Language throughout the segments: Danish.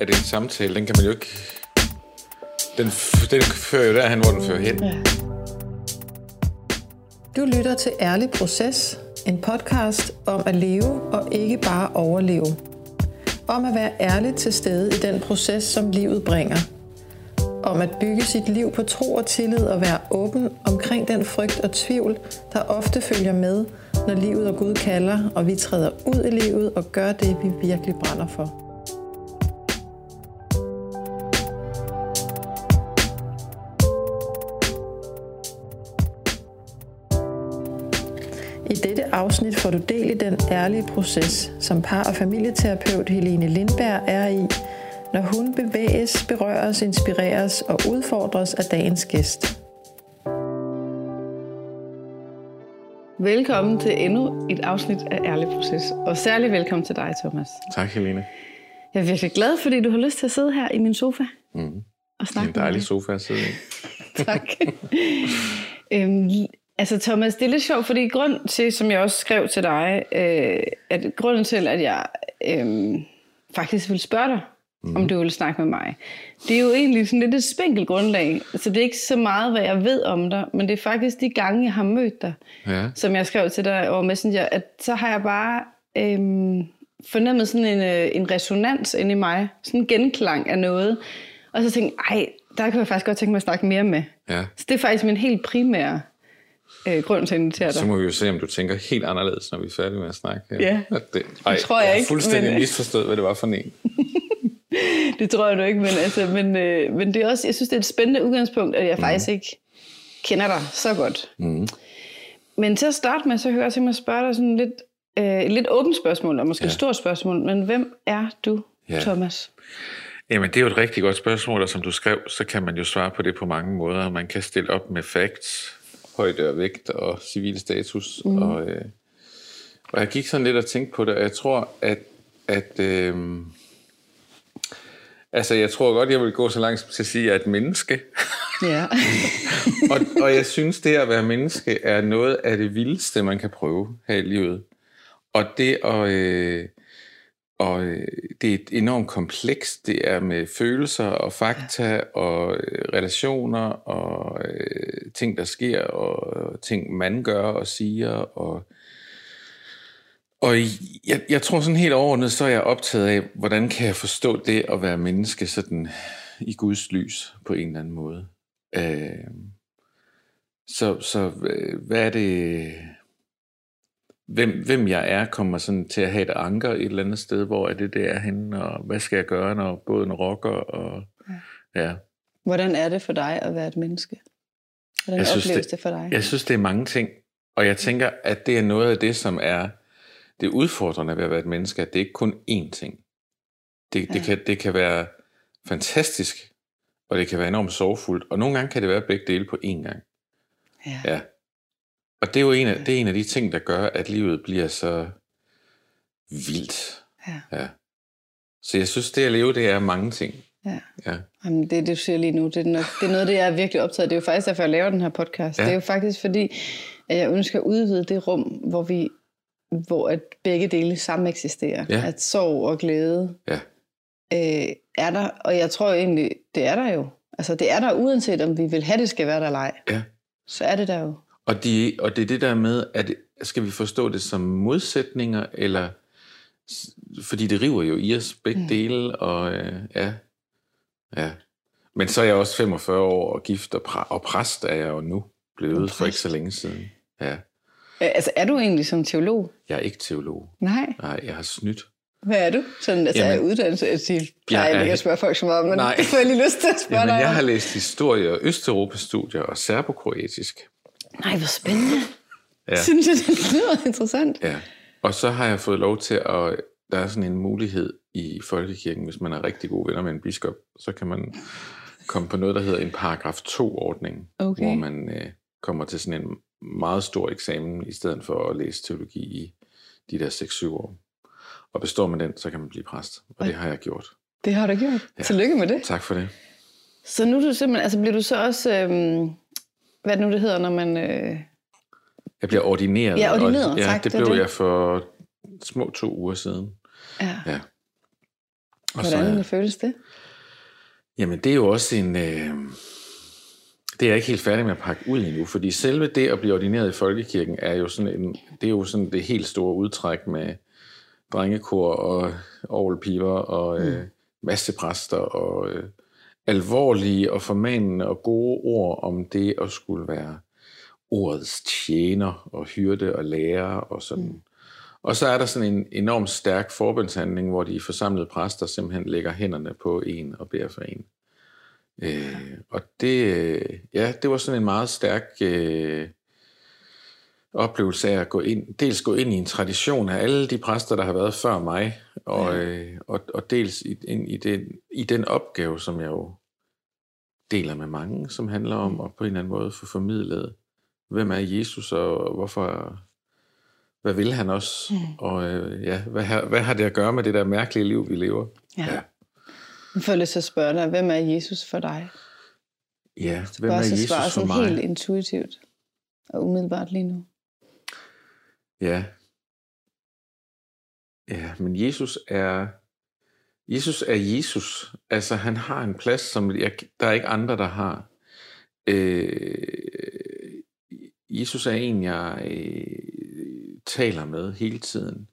at en samtale, den kan man jo ikke... Den, den fører jo derhen, hvor den fører hen. Ja. Du lytter til Ærlig Proces, en podcast om at leve og ikke bare overleve. Om at være ærlig til stede i den proces, som livet bringer. Om at bygge sit liv på tro og tillid og være åben omkring den frygt og tvivl, der ofte følger med, når livet og Gud kalder, og vi træder ud i livet og gør det, vi virkelig brænder for. Afsnit får du del i den ærlige proces, som par- og familieterapeut Helene Lindberg er i, når hun bevæges, berøres, inspireres og udfordres af dagens gæst. Velkommen til endnu et afsnit af Ærlig Proces, og særlig velkommen til dig, Thomas. Tak, Helene. Jeg er virkelig glad, fordi du har lyst til at sidde her i min sofa Mm. og Det er snakke en dejlig med sofa at sidde i. Tak. øhm, altså Thomas, det er lidt sjovt, fordi grund til, som jeg også skrev til dig, øh, at grunden til, at jeg øh, faktisk vil spørge dig, mm. om du vil snakke med mig, det er jo egentlig sådan lidt et spinkelt grundlag. Så det er ikke så meget, hvad jeg ved om dig, men det er faktisk de gange, jeg har mødt dig, Ja. som jeg skrev til dig over Messenger, at så har jeg bare øhm, fornemmet sådan en, øh, en resonans inde i mig, sådan en genklang af noget, og så tænkte jeg, ej, der kan jeg faktisk godt tænke mig at snakke mere med. ja. Så det er faktisk min helt primære øh, grund til at invitere dig. Så må vi jo se, om du tænker helt anderledes, når vi er færdige med at snakke. Ja. At det, ej, tror jeg jeg ikke, fuldstændig men- misforstået, hvad det var for en. Det tror jeg du ikke, men, altså, men, øh, men det er også, jeg synes, det er et spændende udgangspunkt, at jeg faktisk ikke kender dig så godt. Mm. Men til at starte med, så hører jeg tænke mig at spørge dig sådan lidt, øh, et lidt åbent spørgsmål, og måske ja. Ja. et stort spørgsmål, men hvem er du, ja. Ja. Thomas? Jamen, det er jo et rigtig godt spørgsmål, og som du skrev, så kan man jo svare på det på mange måder. Man kan stille op med facts, højde og vægt og civil status. Mm. Og, øh, og jeg gik sådan lidt og tænkte på det, og jeg tror, at, at øh, altså, jeg tror godt, jeg vil gå så langt som til at sige, at jeg er et menneske. Ja. og, og jeg synes, det at være menneske er noget af det vildeste, man kan prøve her i livet. Og det at... Øh, og øh, det er et enormt komplekst. Det er med følelser og fakta og øh, relationer og øh, ting, der sker og ting, man gør og siger. Og, og jeg, jeg tror sådan helt overordnet, så er jeg optaget af, hvordan kan jeg forstå det at være menneske sådan i Guds lys på en eller anden måde. Øh, så så hvad er det hvem, hvem jeg er, kommer sådan til at have et anker et eller andet sted, hvor er det, det er henne, og hvad skal jeg gøre, når båden rokker, og ja. Hvordan er det for dig at være et menneske? Hvordan Jeg synes, opleves det- det, for dig? Jeg synes, det er mange ting, og jeg tænker, at det er noget af det, som er det udfordrende ved at være et menneske, at det ikke kun én ting. Det, det, Ja. kan, det kan være fantastisk, og det kan være enormt sorgfuldt, og nogle gange kan det være begge dele på én gang. Ja. Ja. Og det er jo en af, det er en af de ting, der gør, at livet bliver så vildt. Ja. ja. Så jeg synes, det at leve, det er mange ting. ja. Ja. Jamen, det, du siger lige nu, det er, nok, det er noget, det jeg er virkelig optaget. Det er jo faktisk derfor, jeg laver den her podcast. Ja. Det er jo faktisk fordi, at jeg ønsker at udvide det rum, hvor vi hvor at begge dele sammen eksisterer. Ja. At sorg og glæde Ja. øh, er der, og jeg tror egentlig, det er der jo. Altså, det er der uanset om vi vil have, det skal være der eller ej. Ja. Så er det der jo. Og, de, og det er det der med, at skal vi forstå det som modsætninger, eller fordi det river jo i os begge Mm. dele, og øh, ja, ja. Men så er jeg også 45 år og gift, og, præ, og præst er jeg jo nu blevet for ikke så længe siden. Ja. Altså, er du egentlig som teolog? Jeg er ikke teolog. Nej. Nej, jeg har snydt. Hvad er du? Sådan, altså, Jamen, er uddannelse? Jeg siger, plejer jeg ikke at spørge folk så meget, men Nej. det får jeg lige lyst til at spørge Jamen, dig jeg har læst historie og Østeuropa-studier og serbokroatisk. Nej, hvor spændende. Ja. Synes jeg, det lyder interessant. Ja. Og så har jeg fået lov til at... Der er sådan en mulighed i folkekirken, hvis man er rigtig gode venner med en biskop, så kan man komme på noget, der hedder en paragraf 2-ordning, Okay. hvor man øh, kommer til sådan en meget stor eksamen, i stedet for at læse teologi i de der 6-7 år. Og består man den, så kan man blive præst. Og det har jeg gjort. Det har du gjort. Ja. Tillykke med det. Tak for det. Så nu er du simpelthen, altså bliver du så også, øhm, hvad nu det hedder, når man, øh, Jeg bliver ordineret. Ja, ordineret, og, ja, tak, det det blev det. jeg for små to uger siden. ja. Ja. Og så Hvordan er- føles det? Jamen, det er jo også en... Øh, det er jeg ikke helt færdig med at pakke ud endnu, fordi selve det at blive ordineret i folkekirken er jo sådan en, det er jo sådan det helt store udtræk med drengekor og orgelpiver og øh, masse præster og øh, alvorlige og formanende og gode ord om det at skulle være ordets tjener og hyrde og lærer og sådan. Mm. Og så er der sådan en enormt stærk forbundshandling, hvor de forsamlede præster simpelthen lægger hænderne på en og beder for en. Øh, og det, øh, ja, det var sådan en meget stærk øh, oplevelse af at gå ind, dels gå ind i en tradition af alle de præster, der har været før mig, og, øh, og, og dels ind i, den, i den opgave, som jeg jo deler med mange, som handler om at på en eller anden måde få formidlet, hvem er Jesus, og hvorfor, hvad vil han også, mm. og øh, ja, hvad, har, hvad har det at gøre med det der mærkelige liv, vi lever? Ja. Jeg får lyst til at spørge dig, hvem er Jesus for dig? Ja, hvem er Jesus for mig? helt intuitivt og umiddelbart lige nu. Ja. Ja, men Jesus er Jesus er Jesus. Altså han har en plads, som jeg, der er ikke andre, der har. Øh, Jesus er en, jeg øh, taler med hele tiden.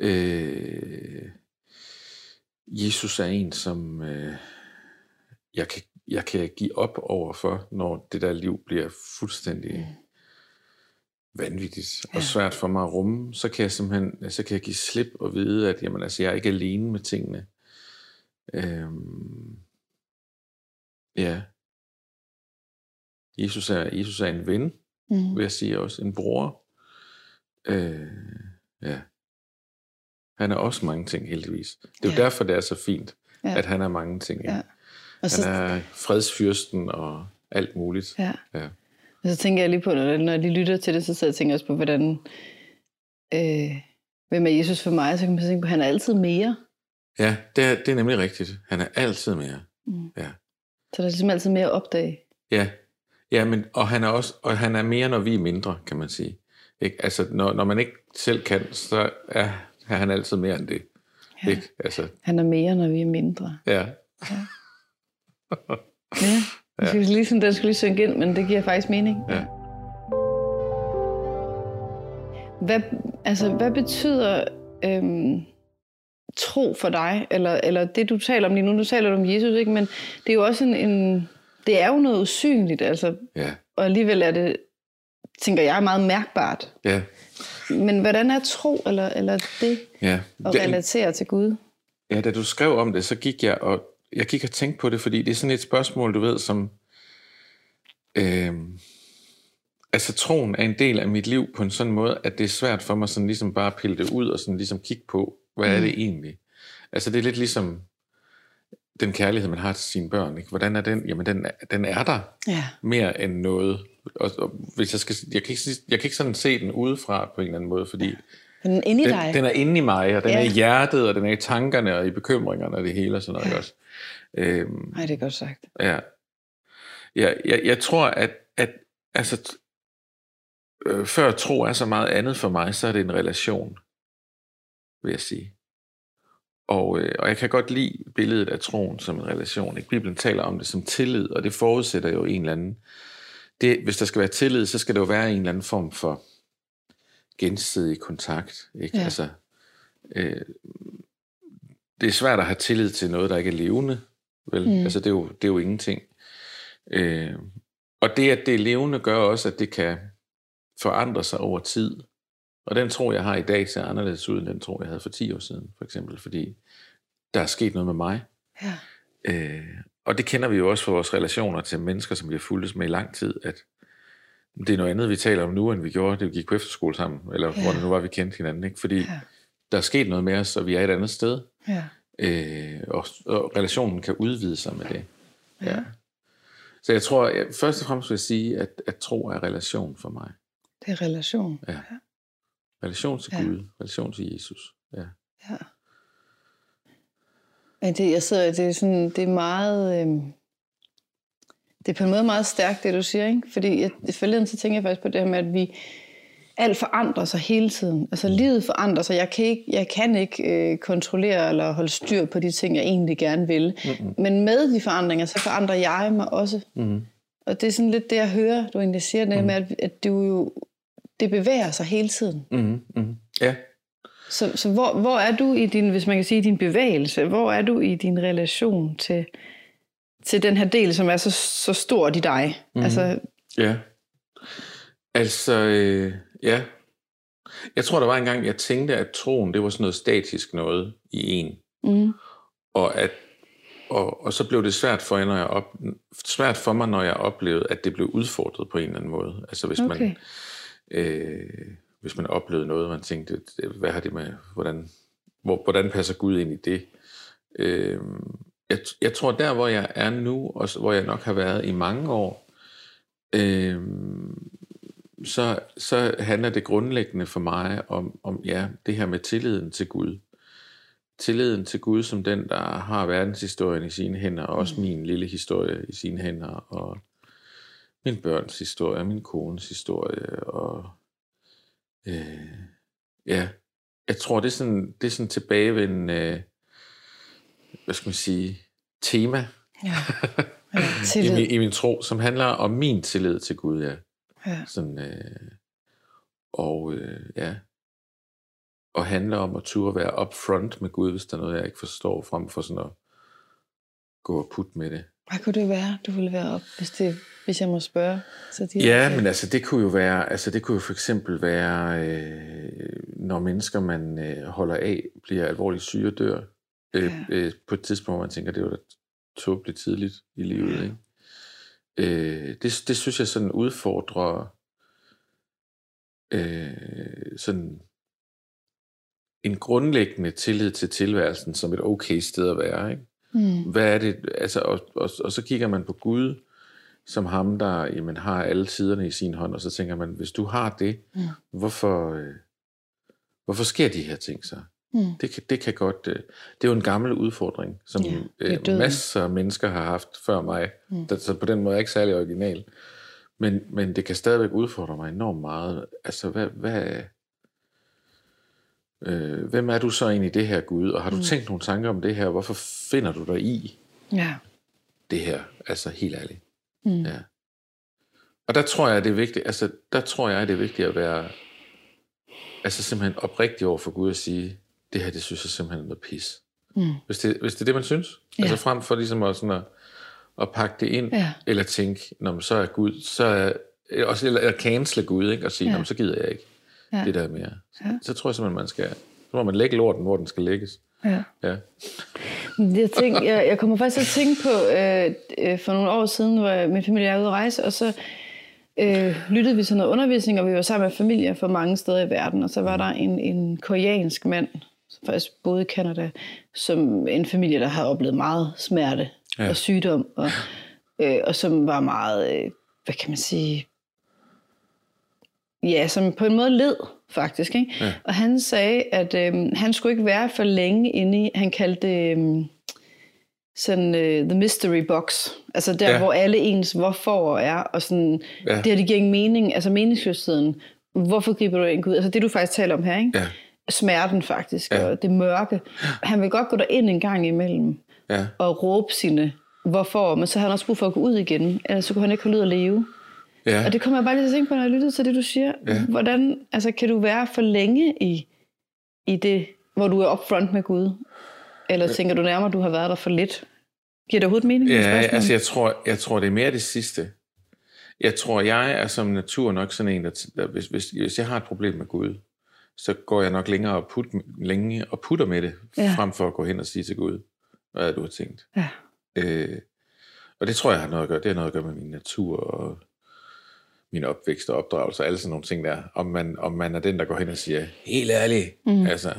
Øh, Jesus er en, som øh, jeg, kan, jeg kan give op over for, når det der liv bliver fuldstændig mm vanvittigt og svært for mig at rumme, så kan jeg simpelthen så kan jeg give slip og vide, at jamen, altså, jeg er ikke alene med tingene. Øhm, ja. Jesus er, Jesus er en ven, Mm. vil jeg sige også. En bror. Øh, ja. Han er også mange ting, heldigvis. Det er jo Ja. derfor, det er så fint, Ja. at han er mange ting. Ja. Ja. Og så, Han er fredsfyrsten og alt muligt. ja. Ja. Og så tænker jeg lige på, når, når de lytter til det, så sidder jeg og tænker også på, hvordan, øh, hvem er Jesus for mig? Så kan man tænke på, at han er altid mere. Ja, det er, det er nemlig rigtigt. Han er altid mere. Mm. Ja. Så der er ligesom altid mere at opdage. Ja, ja men, og, han er også, og han er mere, når vi er mindre, kan man sige. Ikke? Altså, når, når man ikke selv kan, så er, er han altid mere end det. Ja. Ikke? Altså, Han er mere, når vi er mindre. ja. Ja. Jeg synes lige sådan, den skulle lige synke ind, men det giver faktisk mening. Ja. Hvad, altså, hvad betyder øhm, tro for dig? Eller, eller det, du taler om lige nu, du taler om Jesus, ikke? men det er jo også en, en det er jo noget usynligt, altså, Ja, og alligevel er det, tænker jeg, meget mærkbart. ja, Men hvordan er tro, eller, eller det ja. at Det- relatere til Gud? Ja, da du skrev om det, så gik jeg og jeg gik og tænkte på det, fordi det er sådan et spørgsmål, du ved, som øh, altså troen er en del af mit liv på en sådan måde, at det er svært for mig sådan ligesom bare at pille det ud og sådan ligesom kigge på, hvad er det egentlig? Altså det er lidt ligesom den kærlighed, man har til sine børn. Ikke? Hvordan er den? Jamen den, er- den er der Ja. mere end noget. Og, og hvis jeg, skal, jeg, kan ikke, jeg kan ikke sådan se den udefra på en eller anden måde, fordi Den er inde i dig. den, er inde i mig, og den Ja. er i hjertet, og den er i tankerne, og i bekymringerne, og det hele og sådan noget. Ja. Også. Øhm, Nej, det er godt sagt. ja. Ja, jeg, jeg tror, at, at altså, øh, før tro er så meget andet for mig, så er det en relation, vil jeg sige. Og, øh, og jeg kan godt lide billedet af troen som en relation. Ikke? Bibelen taler om det som tillid, og det forudsætter jo en eller anden... Det, hvis der skal være tillid, så skal der jo være en eller anden form for gensidig kontakt. Ikke? Ja. Altså, øh, det er svært at have tillid til noget, der ikke er levende. Vel? Mm. Altså, det er, jo, det er jo ingenting. Øh, og det, at det er levende, gør også, at det kan forandre sig over tid. Og den tro, jeg har i dag, ser anderledes ud, end den tro, jeg havde for 10 år siden, for eksempel. Fordi der er sket noget med mig. Ja. Øh, og det kender vi jo også fra vores relationer til mennesker, som vi har fulgt med i lang tid, at det er noget andet, vi taler om nu, end vi gjorde, det vi gik på efterskole sammen, eller Ja. hvor det nu var, vi kendte hinanden. Ikke? Fordi Ja. der er sket noget med os, og vi er et andet sted. Ja. Øh, og, og relationen kan udvide sig med det. Ja. Ja. Så jeg tror, jeg, først og fremmest vil jeg sige, at, at tro er relation for mig. Det er relation. Ja. Relation til Ja. ja. Gud, relation til Jesus. Ja. Ja. Men det, jeg sidder, det er sådan, det er meget, øh, det er på en måde meget stærkt, det du siger, ikke? Fordi jeg, forleden så tænker jeg faktisk på det her med, at vi, alt forandrer sig hele tiden. Altså livet forandrer sig. Jeg kan ikke, jeg kan ikke øh, kontrollere eller holde styr på de ting, jeg egentlig gerne vil. Mm-hmm. Men med de forandringer, så forandrer jeg mig også. Mm-hmm. Og det er sådan lidt det, jeg hører, du egentlig siger, det mm-hmm. med, at, at du jo, det bevæger sig hele tiden. Mm-hmm. Mm-hmm. Ja. Så, så hvor, hvor er du i din, hvis man kan sige, din bevægelse? Hvor er du i din relation til, til den her del, som er så, så stor i dig? Mm-hmm. Altså, ja. Altså, øh, ja. Jeg tror, der var en gang, jeg tænkte, at troen, det var sådan noget statisk noget i en. Mm. Og, at, og, og så blev det svært for, når jeg op, svært for mig, når jeg oplevede, at det blev udfordret på en eller anden måde. Altså hvis okay. man... Øh, hvis man oplevede noget, man tænkte, hvad har det med, hvordan, hvor, hvordan passer Gud ind i det? Øh, jeg, jeg tror, der hvor jeg er nu, og hvor jeg nok har været i mange år, øh, så, så handler det grundlæggende for mig om, om ja, det her med tilliden til Gud. Tilliden til Gud som den, der har verdenshistorien i sine hænder, og også mm. min lille historie i sine hænder, og min børns historie, min kones historie, og øh, ja, jeg tror, det er sådan, det er sådan tilbagevendende, øh, hvad skal man sige, tema ja. Ja, I, min, i min tro, som handler om min tillid til Gud, ja. Ja. Sådan, øh, og øh, ja, og handler om at turde være upfront med Gud, hvis der er noget, jeg ikke forstår, frem for sådan at gå og putte med det. Hvad kunne det være, du ville være op, hvis, det, hvis jeg må spørge? Så de ja, men altså det kunne jo være, altså det kunne jo for eksempel være, øh, når mennesker, man øh, holder af, bliver alvorligt syge og dør. Øh, ja. øh, på et tidspunkt, hvor man tænker, det var da tåbeligt tidligt i livet. Ja. Ikke? Øh, det, det synes jeg sådan udfordrer øh, sådan en grundlæggende tillid til tilværelsen som et okay sted at være. Ikke? Mm. Hvad er det? Altså, og, og, og så kigger man på Gud som ham, der jamen, har alle siderne i sin hånd, og så tænker man, hvis du har det, mm. hvorfor, øh, hvorfor sker de her ting så? Mm. Det, kan, det kan godt... Øh, det er jo en gammel udfordring, som ja, øh, masser af mennesker har haft før mig. Mm. Så på den måde er jeg ikke særlig original. Men, men det kan stadigvæk udfordre mig enormt meget. Altså, hvad... hvad øh, hvem er du så egentlig i det her, Gud? Og har du mm. tænkt nogle tanker om det her? Hvorfor finder du dig i ja. det her? Altså, helt ærligt. Mm. Ja. Og der tror jeg, det er vigtigt, altså, der tror jeg, det er vigtigt at være altså simpelthen oprigtig over for Gud at sige, det her, det synes jeg simpelthen er noget pis. Mm. Hvis, det, hvis det er det, man synes. Ja. Altså frem for ligesom at, sådan at, at pakke det ind, ja. eller tænke, når så er Gud, så er, også, eller, eller cancele Gud, ikke? og sige, ja. så gider jeg ikke ja. det der mere. Så, ja. så tror jeg simpelthen, man skal, så må man lægge lorten, hvor den skal lægges. Ja. ja. Jeg, tænker, jeg, jeg kommer faktisk til at tænke på, øh, øh, for nogle år siden, hvor min familie er ude at rejse, og så øh, lyttede vi til noget undervisning, og vi var sammen med familier fra mange steder i verden, og så var der en, en koreansk mand, faktisk boede i Canada, som en familie, der havde oplevet meget smerte ja. og sygdom, og, øh, og som var meget, øh, hvad kan man sige, ja, som på en måde led faktisk. Ikke? Ja. Og han sagde, at øh, han skulle ikke være for længe inde i, han kaldte det øh, sådan uh, the mystery box, altså der, ja. hvor alle ens hvorfor er, og sådan, ja. det her, det giver ingen mening, altså meningsløsheden. Hvorfor griber du ind Gud? Altså det, du faktisk taler om her, ikke? Ja smerten faktisk, ja. og det mørke. Han vil godt gå ind en gang imellem ja. og råbe sine hvorfor, men så har han også brug for at gå ud igen, ellers så kunne han ikke holde ud at leve. Ja. Og det kommer jeg bare lige til at tænke på, når jeg lytter til det, du siger. Ja. Hvordan, altså, kan du være for længe i, i det, hvor du er upfront med Gud? Eller tænker du nærmere, at du har været der for lidt? Giver det overhovedet mening? Ja, altså jeg tror, jeg tror, det er mere det sidste. Jeg tror, jeg er som natur nok sådan en, der, der hvis, hvis, hvis jeg har et problem med Gud, så går jeg nok længere og, put, længe og putter med det, ja. frem for at gå hen og sige til Gud, hvad du har tænkt. Ja. Øh, og det tror jeg har noget at gøre. Det har noget at gøre med min natur og min opvækst og opdragelse og alle sådan nogle ting der. Om man, om man er den, der går hen og siger, helt ærligt, mm. altså,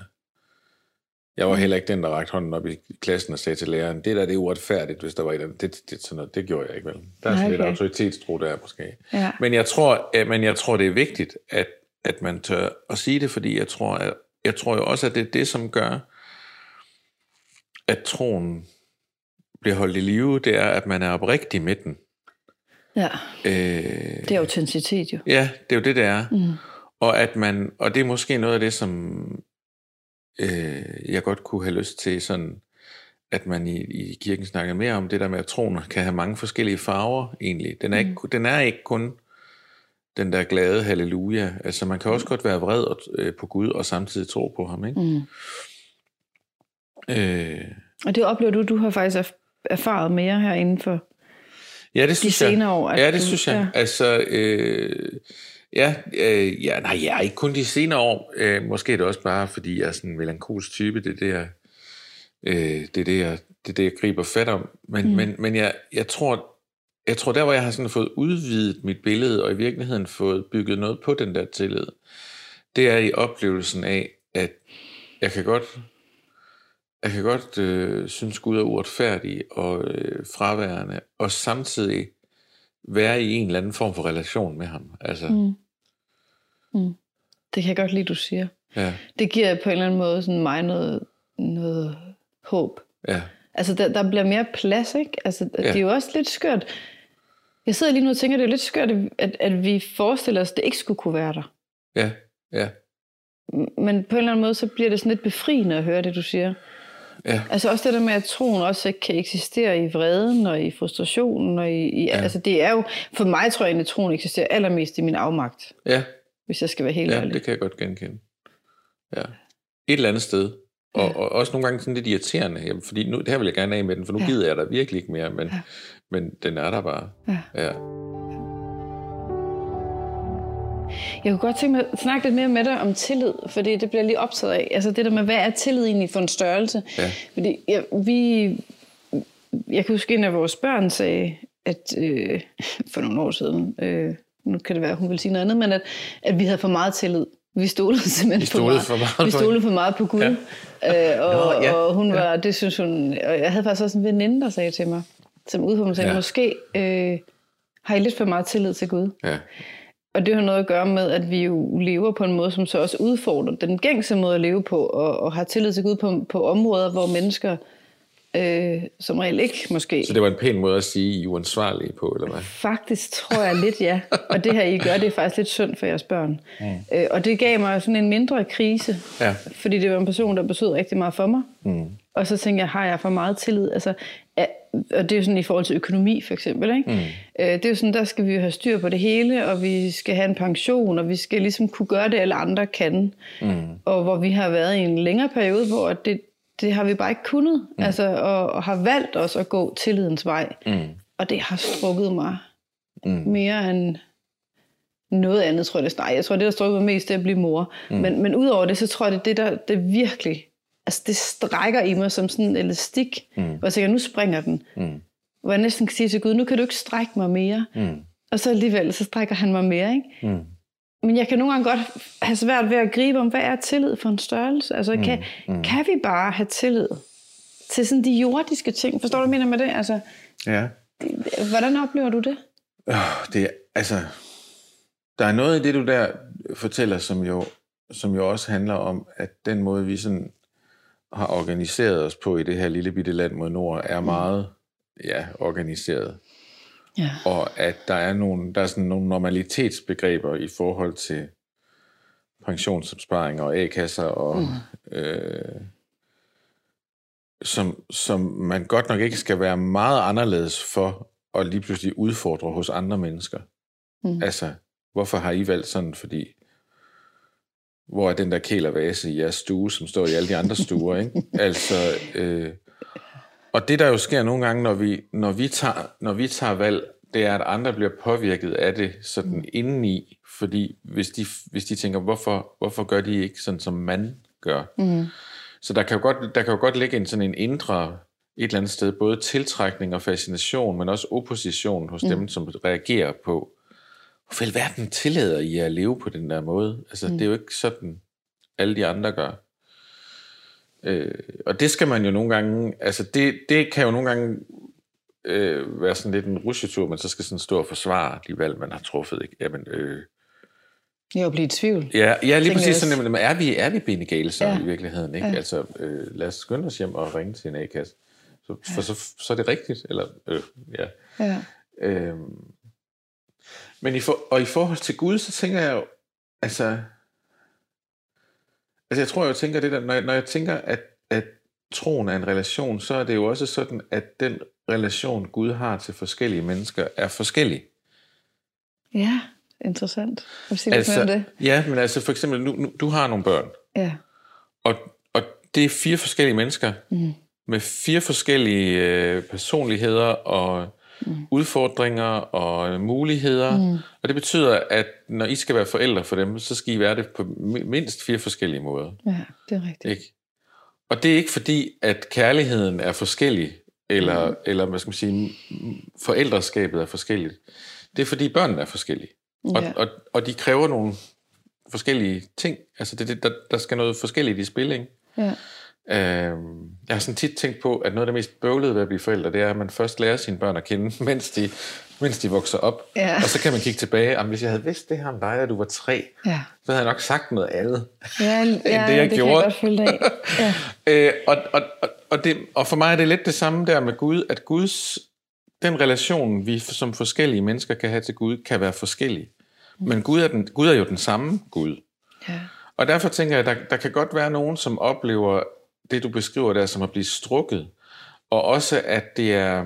jeg var heller ikke den, der rakte hånden op i klassen og sagde til læreren, det der det er uretfærdigt, hvis der var et andet. Det, det, sådan noget, det gjorde jeg ikke vel. Der er sådan okay. lidt autoritetstro der måske. Ja. Men, jeg tror, men jeg tror, det er vigtigt, at at man tør at sige det, fordi jeg tror, at, jeg tror jo også, at det er det, som gør, at troen bliver holdt i live, det er, at man er oprigtig med den. Ja, øh, det er autenticitet jo. Ja, det er jo det, det er. Mm. Og, at man, og det er måske noget af det, som øh, jeg godt kunne have lyst til, sådan, at man i, i kirken snakker mere om det der med, at troen kan have mange forskellige farver egentlig. Den er, ikke, den er ikke kun den der glade halleluja. Altså man kan også godt være vred og, øh, på Gud og samtidig tro på ham. Ikke? Mm. Øh, og det oplever du, du har faktisk erfaret mere her inden for ja, det synes de senere jeg. år. Ja, det du, synes jeg. Ja. Altså, øh, ja, øh, ja, nej, ja, ikke kun de senere år. Øh, måske er det også bare, fordi jeg er sådan en melankolsk type. Det er det, jeg, øh, det, er det, jeg, det, er det, jeg griber fat om. Men, mm. men, men jeg, jeg tror, jeg tror der, hvor jeg har sådan fået udvidet mit billede, og i virkeligheden fået bygget noget på den der tillid, det er i oplevelsen af, at jeg kan godt, jeg kan godt øh, synes, Gud er uretfærdig og øh, fraværende, og samtidig være i en eller anden form for relation med ham. Altså, mm. Mm. Det kan jeg godt lide, du siger. Ja. Det giver på en eller anden måde sådan mig noget, noget håb. Ja. Altså, der, der bliver mere plads, ikke? Altså, ja. det er jo også lidt skørt. Jeg sidder lige nu og tænker, det er lidt skørt, at, at vi forestiller os, at det ikke skulle kunne være der. Ja, ja. Men på en eller anden måde, så bliver det sådan lidt befriende at høre det, du siger. Ja. Altså også det der med, at troen også kan eksistere i vreden og i frustrationen. Og i, i, ja. Altså det er jo, for mig tror jeg, at troen eksisterer allermest i min afmagt. Ja. Hvis jeg skal være helt ja, ærlig. det kan jeg godt genkende. Ja. Et eller andet sted. Og, ja. og også nogle gange sådan lidt irriterende. Jamen, fordi nu, det her vil jeg gerne af med den, for nu ja. gider jeg der virkelig ikke mere. Men, ja. Men den er der bare. Ja. ja. Jeg kunne godt tænke mig at snakke lidt mere med dig om tillid, fordi det bliver lige optaget af. Altså det der med, hvad er tillid egentlig for en størrelse? Ja. Fordi ja, vi... Jeg kan huske, en af vores børn sagde, at øh, for nogle år siden, øh, nu kan det være, at hun vil sige noget andet, men at, at vi havde for meget tillid. Vi stolede simpelthen vi stolede for meget, for meget vi stolede for meget på Gud. Ja. Øh, og, Nå, ja. og hun var, det synes hun, og jeg havde faktisk også en veninde, der sagde til mig, som udhåbende sagde, ja. måske øh, har I lidt for meget tillid til Gud. Ja. Og det har noget at gøre med, at vi jo lever på en måde, som så også udfordrer den gængse måde at leve på, og, og har tillid til Gud på, på områder, hvor mennesker øh, som regel ikke måske... Så det var en pæn måde at sige, I er uansvarlige på, eller hvad? Faktisk tror jeg lidt, ja. Og det her, I gør, det er faktisk lidt synd for jeres børn. Mm. Øh, og det gav mig sådan en mindre krise, ja. fordi det var en person, der betød rigtig meget for mig. Mm. Og så tænkte jeg, har jeg for meget tillid? Altså, og det er jo sådan i forhold til økonomi for eksempel. Ikke? Mm. Øh, det er jo sådan, der skal vi have styr på det hele, og vi skal have en pension, og vi skal ligesom kunne gøre det, alle andre kan. Mm. Og hvor vi har været i en længere periode, hvor det, det har vi bare ikke kunnet, mm. altså, og, og har valgt os at gå tillidens vej. Mm. Og det har strukket mig mm. mere end noget andet, tror jeg. Det, nej, jeg tror, det, der strukket mig mest, det er at blive mor. Mm. Men, men udover det, så tror jeg, det det, der det virkelig altså det strækker i mig som sådan en elastik, mm. hvor jeg tænker, nu springer den. Mm. Hvor jeg næsten kan sige til Gud, nu kan du ikke strække mig mere. Mm. Og så alligevel, så strækker han mig mere. Ikke? Mm. Men jeg kan nogle gange godt have svært ved at gribe om, hvad er tillid for en størrelse? Altså, mm. Kan, mm. kan vi bare have tillid til sådan de jordiske ting? Forstår du, hvad jeg mener med det? Altså, ja. Hvordan oplever du det? Oh, det er, altså, der er noget i det, du der fortæller, som jo, som jo også handler om, at den måde, vi sådan har organiseret os på i det her lille bitte land mod nord, er meget ja, organiseret. Ja. Og at der er, nogle, der er sådan nogle normalitetsbegreber i forhold til pensionsopsparinger og A-kasser, og, mm. øh, som, som man godt nok ikke skal være meget anderledes for at lige pludselig udfordre hos andre mennesker. Mm. Altså, hvorfor har I valgt sådan? Fordi hvor er den der kælervase i jeres stue, som står i alle de andre stuer, ikke? altså, øh, og det der jo sker nogle gange, når vi, når vi, tager, når vi tager valg, det er, at andre bliver påvirket af det sådan indeni, fordi hvis de, hvis de tænker, hvorfor, hvorfor gør de ikke sådan, som man gør? Mm. Så der kan, jo godt, der kan jo godt ligge en sådan en indre, et eller andet sted, både tiltrækning og fascination, men også opposition hos mm. dem, som reagerer på, hvorfor i verden tillader I at leve på den der måde? Altså, mm. det er jo ikke sådan, alle de andre gør. Øh, og det skal man jo nogle gange, altså det, det kan jo nogle gange øh, være sådan lidt en rusjetur, man så skal sådan stå og forsvare de valg, man har truffet. Ikke? Jamen, øh, er blive i tvivl. Ja, ja lige præcis sådan, men er vi, er vi benegale så Ja. i virkeligheden? Ikke? Ja. Altså, øh, lad os skynde os hjem og ringe til en A-kasse. Så, for så, så er det rigtigt, eller øh, ja. Ja. Øhm, men i for, og i forhold til Gud, så tænker jeg jo, altså, altså jeg tror, jeg tænker det der, når jeg, når jeg tænker, at, at troen er en relation, så er det jo også sådan, at den relation, Gud har til forskellige mennesker, er forskellig. Ja, interessant. Vil sige altså, lidt mere om det? Ja, men altså for eksempel, nu, nu, du har nogle børn, Ja. og, og det er fire forskellige mennesker, Mm. med fire forskellige øh, personligheder og mm. udfordringer og muligheder. Mm. Og det betyder, at når I skal være forældre for dem, så skal I være det på mi- mindst fire forskellige måder. Ja, det er rigtigt. Ikke? Og det er ikke fordi, at kærligheden er forskellig, eller, mm. eller hvad skal man sige, forældreskabet er forskelligt. Det er fordi børnene er forskellige. Og, Ja. og, og de kræver nogle forskellige ting. Altså det, det, der, der skal noget forskelligt i spil, ikke? Ja. Øhm, jeg har sådan tit tænkt på, at noget af det mest bøvlede ved at blive forældre, det er, at man først lærer sine børn at kende, mens de, mens de vokser op. Ja. Og så kan man kigge tilbage, om hvis jeg havde vidst det her om dig, da du var tre, Ja. så havde jeg nok sagt noget andet. Ja, ja, det, jeg det gjorde. kan jeg godt følge. Ja. Øh, og, og, og, og, det, og for mig er det lidt det samme der med Gud, at Guds, den relation, vi som forskellige mennesker kan have til Gud, kan være forskellig. Men Gud er, den, Gud er jo den samme Gud. ja. Og derfor tænker jeg, at der, der kan godt være nogen, som oplever det, du beskriver der, som at blive strukket. Og også, at det er,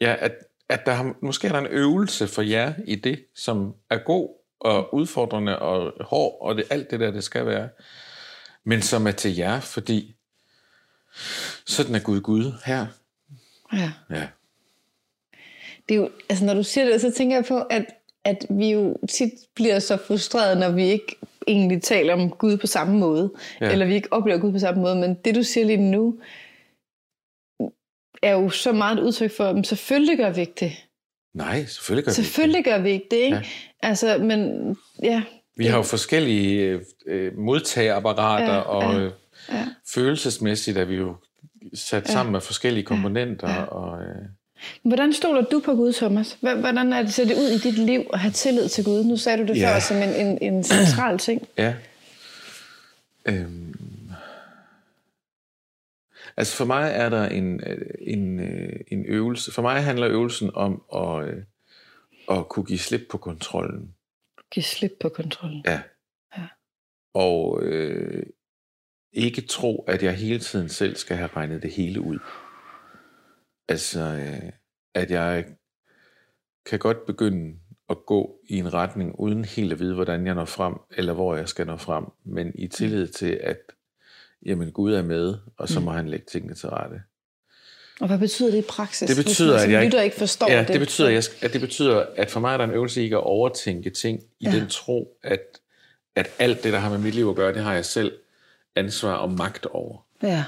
ja, at, at der har, måske er der en øvelse for jer i det, som er god og udfordrende og hård, og det, alt det der, det skal være. Men som er til jer, fordi sådan er Gud Gud her. ja. Ja. det er jo, altså når du siger det, så tænker jeg på, at, at vi jo tit bliver så frustrerede, når vi ikke egentlig taler om Gud på samme måde, Ja. eller vi ikke oplever Gud på samme måde, men det du siger lige nu, er jo så meget et udtryk for, at selvfølgelig gør vi ikke det. Nej, selvfølgelig gør vi ikke Selvfølgelig gør vi ikke det, ikke? Ja. Altså, men ja, Vi har jo forskellige øh, øh, modtageapparater, Ja, og øh, ja. følelsesmæssigt er vi jo sat Ja. sammen med forskellige komponenter. Ja. Og, øh, Hvordan stoler du på Gud, Thomas? Hvordan er det, ser det ud i dit liv at have tillid til Gud? Nu sagde du det Ja. før som en, en, en central ting. Ja. Øhm. Altså for mig er der en, øh, en, øh, en øvelse. For mig handler øvelsen om at, øh, at kunne give slip på kontrollen. Giv slip på kontrollen. Ja. Ja. Og øh, ikke tro, at jeg hele tiden selv skal have regnet det hele ud. Altså, øh, at jeg kan godt begynde at gå i en retning, uden helt at vide, hvordan jeg når frem, eller hvor jeg skal nå frem, men i tillid til, at jamen, Gud er med, og så må han lægge tingene til rette. Og hvad betyder det i praksis? Det betyder, at jeg- lytter ikke forstår Ja, det. det betyder, at, jeg, at det betyder, at for mig er der en øvelse i ikke at overtænke ting, i Ja. den tro, at, at alt det, der har med mit liv at gøre, det har jeg selv ansvar og magt over. Ja,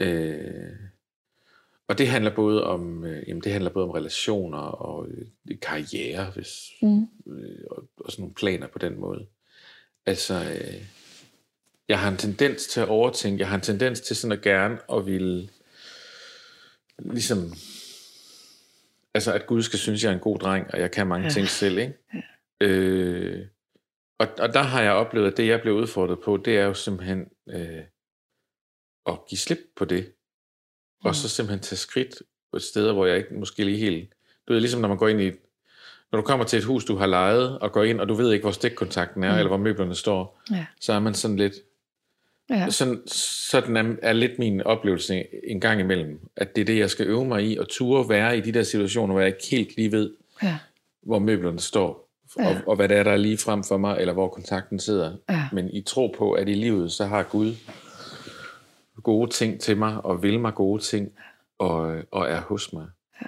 Øh, og det handler både om, øh, jamen det handler både om relationer og øh, karriere, hvis, Mm. øh, og, og sådan nogle planer på den måde. Altså, øh, jeg har en tendens til at overtænke, jeg har en tendens til sådan at gerne og ville, ligesom, altså at Gud skal synes, jeg er en god dreng, og jeg kan mange Ja. ting selv, ikke? Ja. Øh, og, og der har jeg oplevet, at det, jeg blev udfordret på, det er jo simpelthen øh, at give slip på det, og så simpelthen tage skridt på steder, hvor jeg ikke måske lige helt... Du ved, ligesom når man går ind i... et- Når du kommer til et hus, du har lejet, og går ind, og du ved ikke, hvor stikkontakten er, mm. eller hvor møblerne står, ja, så er man sådan lidt... ja. Sådan, sådan er, er lidt min oplevelse en gang imellem, at det er det, jeg skal øve mig i, og ture være i de der situationer, hvor jeg ikke helt lige ved, ja. hvor møblerne står, og, Ja. og hvad det er, der er lige frem for mig, eller hvor kontakten sidder. Ja. Men i tro på, at i livet, så har Gud gode ting til mig, og vil mig gode ting, og, og er hos mig. Ja.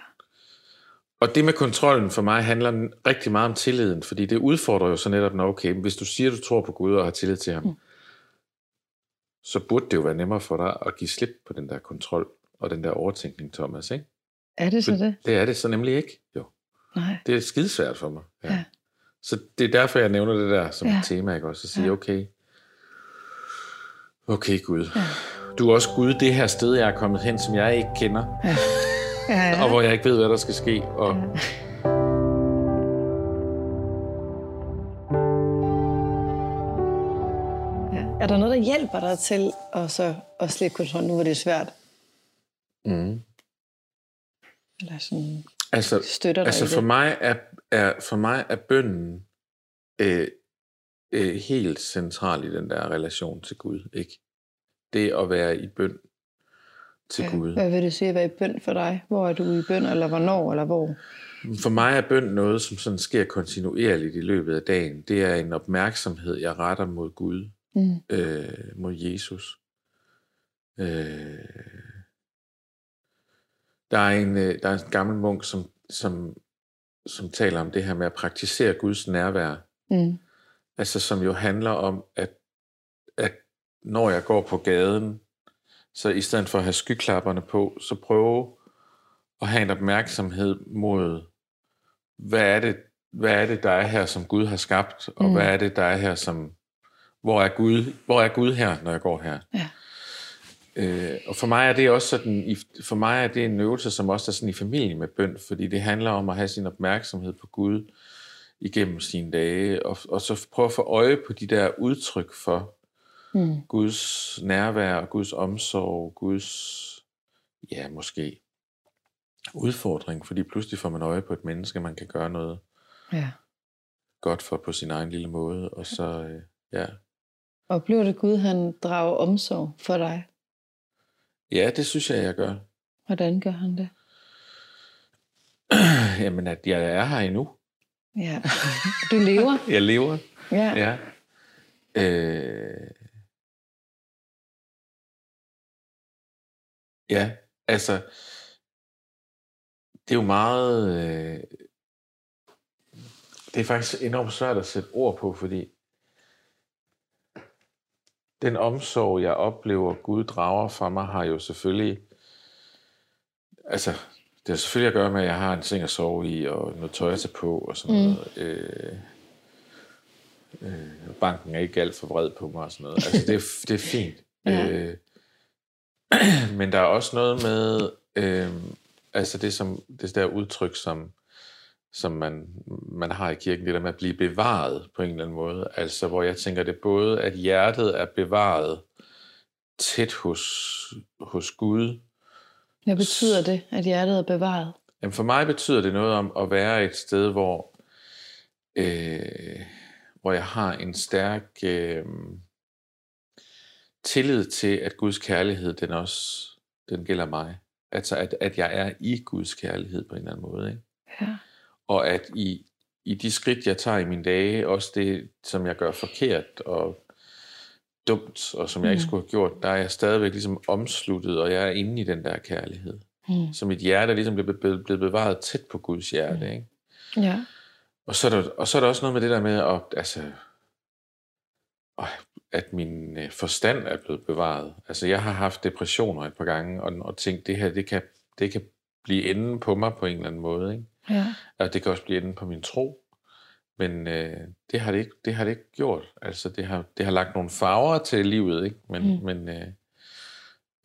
Og det med kontrollen for mig handler rigtig meget om tilliden, fordi det udfordrer jo så netop, når okay, hvis du siger, du tror på Gud og har tillid til ham, mm. så burde det jo være nemmere for dig at give slip på den der kontrol og den der overtænkning, Thomas, ikke? Er det så det? Det er det så nemlig ikke, jo. Nej. Det er skidesvært for mig. Ja. Ja. Så det er derfor, jeg nævner det der som Ja. et tema, ikke også? At sige, Ja. okay, okay Gud, du er også Gud det her sted, jeg er kommet hen, som jeg ikke kender, Ja, ja. og hvor jeg ikke ved, hvad der skal ske. Og, ja. Er der noget, der hjælper dig til at, så, at slippe kontrol, nu hvor det er svært? mm. Eller sådan Altså, støtter dig altså for det? mig er, er, for mig er bønden øh, øh, helt central i den der relation til Gud. Ikke? Det at være i bøn til Ja. Gud. Hvad vil det sige at være i bøn for dig? Hvor er du i bøn, eller hvornår, eller hvor? For mig er bøn noget, som sådan sker kontinuerligt i løbet af dagen. Det er en opmærksomhed, jeg retter mod Gud, Mm. øh, mod Jesus. Øh, der, er en, øh, der er en gammel munk, som, som, som taler om det her med at praktisere Guds nærvær. Mm. Altså som jo handler om, at, at når jeg går på gaden, så i stedet for at have skyklapperne på, så prøve at have en opmærksomhed mod, hvad er det, hvad er det der er her, som Gud har skabt, og Mm. hvad er det, der er her, som, hvor er Gud, hvor er Gud her, når jeg går her? Ja. Øh, og for mig er det også sådan, for mig er det en øvelse, som også er sådan i familie med bøn, fordi det handler om at have sin opmærksomhed på Gud igennem sine dage, og, og så prøve at få øje på de der udtryk for Mm. Guds nærvær, Guds omsorg, Guds, ja, måske udfordring, fordi pludselig får man øje på et menneske, man kan gøre noget ja. godt for på sin egen lille måde, og så, øh, ja. Oplever det Gud, han drager omsorg for dig? Ja, det synes jeg, jeg gør. Hvordan gør han det? Jamen, at jeg er her endnu. Ja. Du lever? Jeg lever. Ja. Ja. Øh... Ja, altså, det er jo meget... Øh... Det er faktisk enormt svært at sætte ord på, fordi den omsorg, jeg oplever, Gud drager fra mig, har jo selvfølgelig... Altså, det har selvfølgelig at gøre med, at jeg har en seng at sove i, og noget tøj at tage på, og sådan Mm. noget. Øh, øh, banken er ikke alt for vred på mig og sådan noget. Altså, det, er, det er fint. Ja. Øh, men der er også noget med, øh, altså det, som, det der udtryk, som, som man, man har i kirken, det der med at blive bevaret på en eller anden måde. Altså, hvor jeg tænker det både, at hjertet er bevaret tæt hos, hos Gud. Hvad betyder det, at hjertet er bevaret? Jamen for mig betyder det noget om at være et sted, hvor, øh, hvor jeg har en stærk øh, tillid til, at Guds kærlighed, den også den gælder mig. Altså, at, at jeg er i Guds kærlighed på en eller anden måde. Ikke? Ja. Og at i, i de skridt, jeg tager i mine dage, også det, som jeg gør forkert og dumt, og som jeg ikke Mm. skulle have gjort, der er jeg stadigvæk ligesom omsluttet, og jeg er inde i den der kærlighed. Mm. Så mit hjerte er ligesom blevet, blevet bevaret tæt på Guds hjerte. Ikke? Ja. Og, så er der, og så er der også noget med det der med, at, altså, at min øh, forstand er blevet bevaret. Altså jeg har haft depressioner et par gange, og, og tænkt, det her, det kan, det kan blive enden på mig på en eller anden måde. Ikke? Ja. Og det kan også blive enden på min tro. Men øh, det, har det, ikke, det har det ikke gjort. Altså det har, det har lagt nogle farver til livet, ikke? Men, Mm. mm. men øh,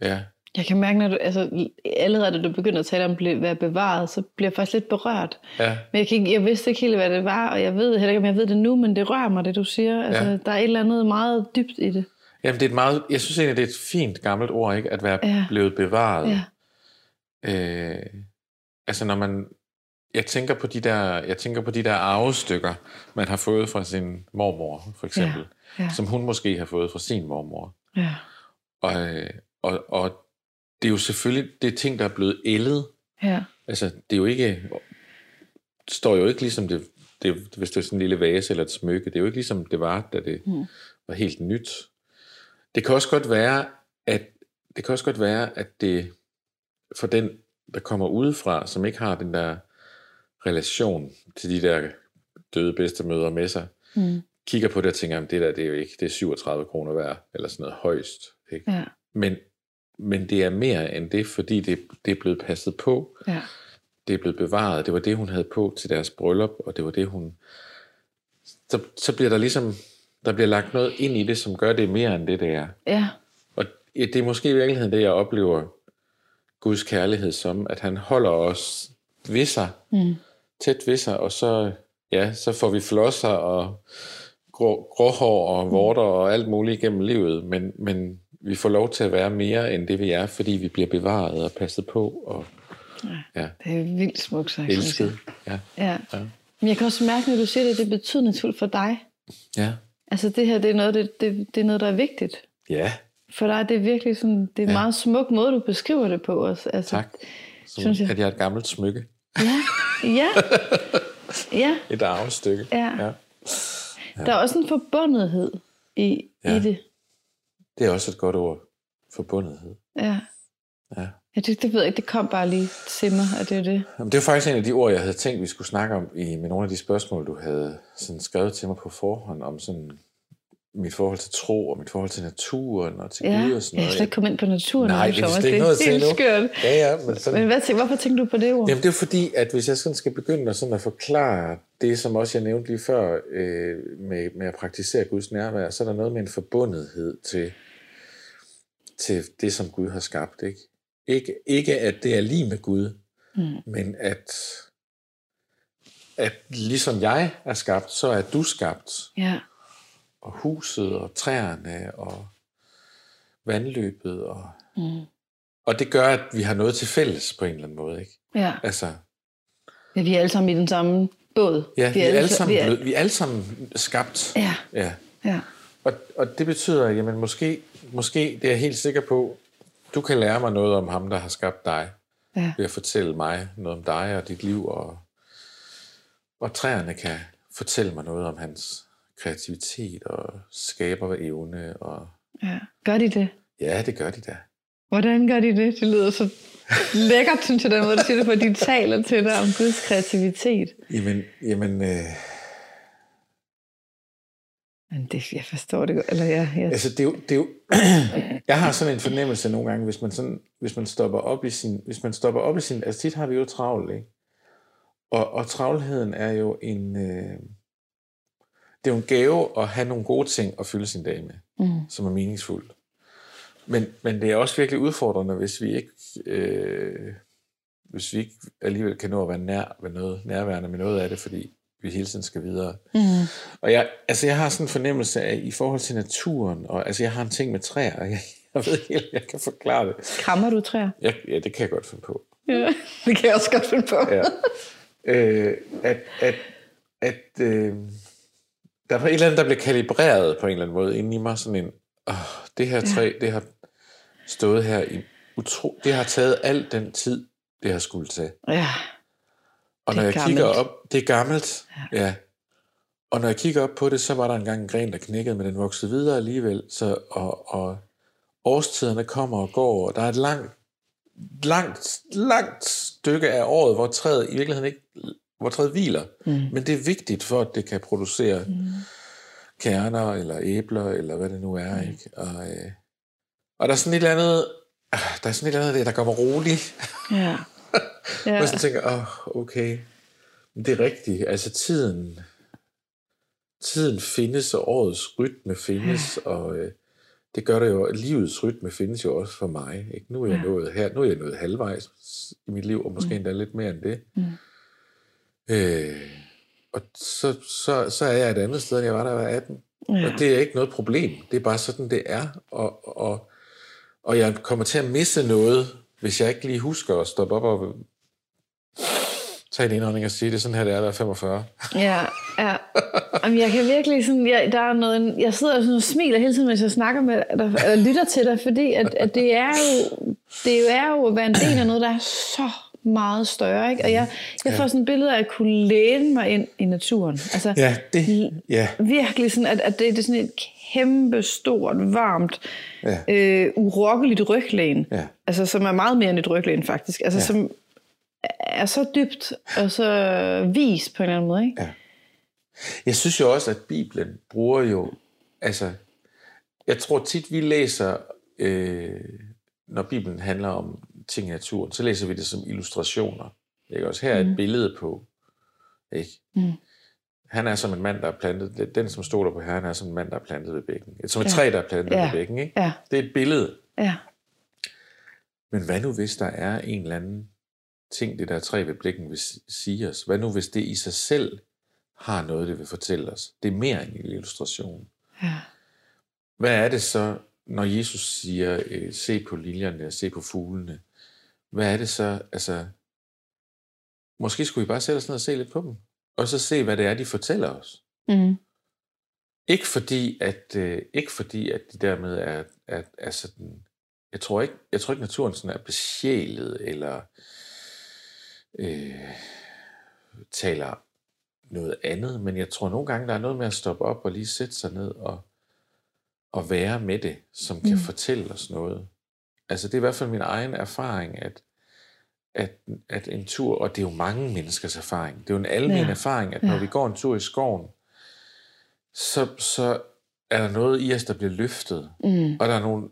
ja, Jeg kan mærke, når du, altså, allerede da du begynder at tale om at være bevaret, så bliver jeg faktisk lidt berørt. ja, Men jeg, kan ikke, jeg vidste ikke helt, hvad det var, og jeg ved heller ikke, om jeg ved det nu, men det rører mig, det du siger. Altså, Ja. Der er et eller andet meget dybt i det. Jamen, det er et meget, jeg synes egentlig, det er et fint gammelt ord, ikke? At være Ja. ja. blevet bevaret. Ja. Øh, altså når man, jeg tænker på de der, jeg tænker på de der arvestykker, man har fået fra sin mormor, for eksempel, Ja. som hun måske har fået fra sin mormor. Ja. Og, øh, og, og det er jo selvfølgelig, det er ting, der er blevet ældet. Ja. Altså, det er jo ikke, står jo ikke ligesom det, det, hvis det er sådan en lille vase eller et smykke, det er jo ikke ligesom det var, da det Mm. var helt nyt. Det kan også godt være, at det kan også godt være, at det for den, der kommer udefra, som ikke har den der relation til de der døde bedstemøder med sig, Mm. kigger på det og tænker, at det der, det er jo ikke, det er 37 kroner værd, eller sådan noget højst. Ikke? Ja. Men, men det er mere end det, fordi det, det er blevet passet på, Ja. det er blevet bevaret, det var det, hun havde på til deres bryllup, og det var det, hun... Så, så bliver der ligesom, der bliver lagt noget ind i det, som gør det mere end det, det er. Ja. Og det er måske i virkeligheden det, jeg oplever Guds kærlighed som, at han holder os ved sig, Mm. tæt ved sig, og så, ja, så får vi flosser og grå, gråhår og vorter og alt muligt igennem livet, men, men vi får lov til at være mere end det, vi er, fordi vi bliver bevaret og passet på og ja, Det er vildt smukt sagt. elsket. Ja. Ja. Ja. Men jeg kan også mærke, når du siger det, det er betydningsfuldt for dig. ja, Altså det her, det er noget, det, det, det er noget der er vigtigt. Ja, For dig er det virkelig sådan, det er en Ja. meget smuk måde, du beskriver det på os. Altså, tak. Som, Synes jeg. At jeg er et gammelt smykke. Ja, ja, ja, Et arvestykke. ja. ja. Der er også en forbundethed i, Ja. i det. Det er også et godt ord. Forbundethed. Ja. Ja. Ja, det, det ved jeg ikke, det kom bare lige til mig, at det er det. Jamen, det er faktisk en af de ord, jeg havde tænkt, vi skulle snakke om i, med nogle af de spørgsmål, du havde sådan skrevet til mig på forhånd, om sådan mit forhold til tro, og mit forhold til naturen, og til Ja, Gud jeg og sådan noget. slet ikke kommet ind på naturen. Nej, endnu, det er ikke noget det til er helt skørt. Ja, ja, men sådan, Men hvad, hvorfor tænker du på det ord? Jamen det er fordi, at hvis jeg sådan skal begynde at, sådan at forklare det, som også jeg nævnte lige før, øh, med, med at praktisere Guds nærvær, så er der noget med en forbundethed til, til det, som Gud har skabt. Ikke, ikke, ikke at det er lige med Gud, Mm. men at, at ligesom jeg er skabt, så er du skabt. Ja, Og huset, og træerne, og vandløbet. Og, mm. og det gør, at vi har noget til fælles på en eller anden måde. Ikke? ja. Altså, ja, vi er alle sammen i den samme båd. Ja, vi, er alle sammen, vi er, vi er alle sammen skabt. Ja, ja. ja, Og, og det betyder, jamen måske, måske, det er jeg helt sikker på, du kan lære mig noget om ham, der har skabt dig, ja, ved at fortælle mig noget om dig og dit liv, og, og træerne kan fortælle mig noget om hans kreativitet og skaberevne. Og, ja. Gør de det? ja, det gør de da. Hvordan gør de det? Det lyder så lækkert, synes jeg, den måde, du siger det på. De taler til dig om Guds kreativitet. Jamen, jamen øh, Men det, jeg forstår det godt. Eller ja, ja. Altså, det er jo, det er jo jeg har sådan en fornemmelse nogle gange, hvis man, sådan, hvis man stopper op i sin, hvis man stopper op i sin, altså tit har vi jo travlt, ikke? Og, og travlheden er jo en, øh, det er jo en gave at have nogle gode ting at fylde sin dag med, Mm. som er meningsfuldt. Men, men det er også virkelig udfordrende, hvis vi ikke, øh, hvis vi ikke alligevel kan nå at være nær ved noget, nærværende med noget af det, fordi vi hele tiden skal videre. Mm. Og jeg, altså jeg har sådan en fornemmelse af, i forhold til naturen, og altså jeg har en ting med træer, og jeg, jeg ved ikke helt, jeg kan forklare det. Krammer du træer? Jeg, ja, det kan jeg godt finde på. Ja, det kan jeg også godt finde på. Ja. øh, at at, at øh, der var et eller andet, der blev kalibreret på en eller anden måde inde i mig, sådan en, åh, det her træ, det har stået her i utro, det har taget al den tid, det har skulle tage. Ja, Og når jeg kigger gammelt. op, det er gammelt, ja. ja. Og når jeg kigger op på det, så var der engang en gren, der knækkede, men den voksede videre alligevel. Så, og, og årstiderne kommer og går, og der er et langt, langt, langt stykke af året, hvor træet i virkeligheden ikke, hvor træet hviler. Mm. Men det er vigtigt for, at det kan producere Mm. kerner, eller æbler, eller hvad det nu er. Ikke? Og, øh, og der er sådan et eller andet, ah, der er sådan et eller andet, der gør mig rolig. Ja. Ja. Og så tænker jeg, oh, okay, Men det er rigtigt. Altså tiden, tiden findes, og årets rytme findes, og øh, det gør det jo, livets rytme findes jo også for mig. Ikke? Nu er jeg Ja. nået her, nu er jeg nået halvvejs i mit liv, og måske endda lidt mere end det. Mm. Øh, og så, så, så er jeg et andet sted, end jeg var, da jeg var 18. Ja. Og det er ikke noget problem. Det er bare sådan, det er. Og, og, og jeg kommer til at misse noget, hvis jeg ikke lige husker at stoppe op og tage en indånding og sige, det er sådan her, det er, der er 45. Ja, ja. Jamen, jeg kan virkelig sådan, jeg, der er noget, jeg sidder sådan og smiler hele tiden, mens jeg snakker med dig, eller lytter til dig, fordi at, at det er jo, det er jo at være en del af noget, der er så meget større, ikke? Og jeg, jeg får sådan et billede af at kunne læne mig ind i naturen. Altså, Ja, det, ja, virkelig sådan, at, at det, det er sådan et kæmpe, stort, varmt, ja, øh, urokkeligt ryglæn. ja. Altså, som er meget mere end et ryglæn, faktisk. Altså, Ja. som er så dybt og så vis på en eller anden måde, ikke? Ja. Jeg synes jo også, at Bibelen bruger jo, altså, jeg tror tit, vi læser, øh, når Bibelen handler om ting i naturen, så læser vi det som illustrationer. Ikke? Også her er et Mm. billede på, ikke? Mm. Han er som en mand, der er plantet, den som stoler på Herren er som en mand, der er plantet ved bækken. Som et Ja. træ, der er plantet Ja. ved bækken, ikke? Ja, Det er et billede. ja. Men hvad nu, hvis der er en eller anden ting, det der træ ved blikken vil sige os? Hvad nu, hvis det i sig selv har noget, det vil fortælle os? Det er mere end en illustration. ja. Hvad er det så, når Jesus siger, øh, se på liljerne, se på fuglene? Hvad er det så, altså... Måske skulle vi bare sætte os ned og se lidt på dem. Og så se, hvad det er, de fortæller os. Mm. Ikke fordi, at, øh, ikke fordi, at de dermed er, er, er sådan... Jeg tror, ikke, jeg tror ikke, naturen sådan er besjælet, eller øh, taler noget andet, men jeg tror nogle gange, der er noget med at stoppe op og lige sætte sig ned og, og være med det, som kan mm. fortælle os noget. Altså det er i hvert fald min egen erfaring, at, at, at en tur, og det er jo mange menneskers erfaring, det er jo en almen ja. erfaring, at når ja. vi går en tur i skoven, så, så er der noget i os, der bliver løftet. Mm. Og der er nogle,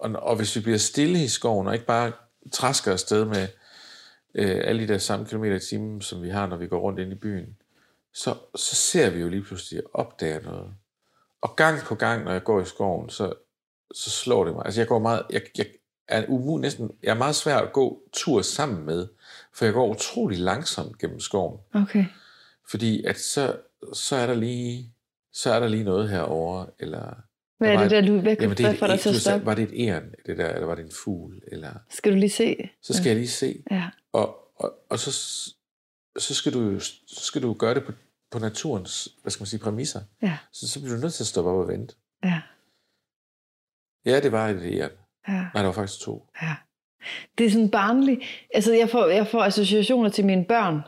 og, og hvis vi bliver stille i skoven, og ikke bare træsker afsted med øh, alle de der samme kilometer i timen, som vi har, når vi går rundt ind i byen, så, så ser vi jo lige pludselig opdager noget. Og gang på gang, når jeg går i skoven, så, så slår det mig. Altså jeg går meget, jeg, jeg er umu, næsten, jeg er meget svær at gå tur sammen med, for jeg går utrolig langsomt gennem skoven. Okay. Fordi at så, så er der lige, så er der lige noget herover eller hvad er det der, du hvad, jamen, det hvad får dig til at stoppe? Var det et æren, det der, eller var det en fugl? Eller... Skal du lige se? Så skal ja. jeg lige se. Ja. Og, og, og så, så, skal du, så skal du gøre det på, på naturens, hvad skal man sige, præmisser. Ja. Så, så bliver du nødt til at stoppe op og vente. Ja. Ja, det var et æren. Ja. Nej, der var faktisk to. Ja. Det er sådan barnligt. Altså, jeg får, jeg får associationer til mine børn,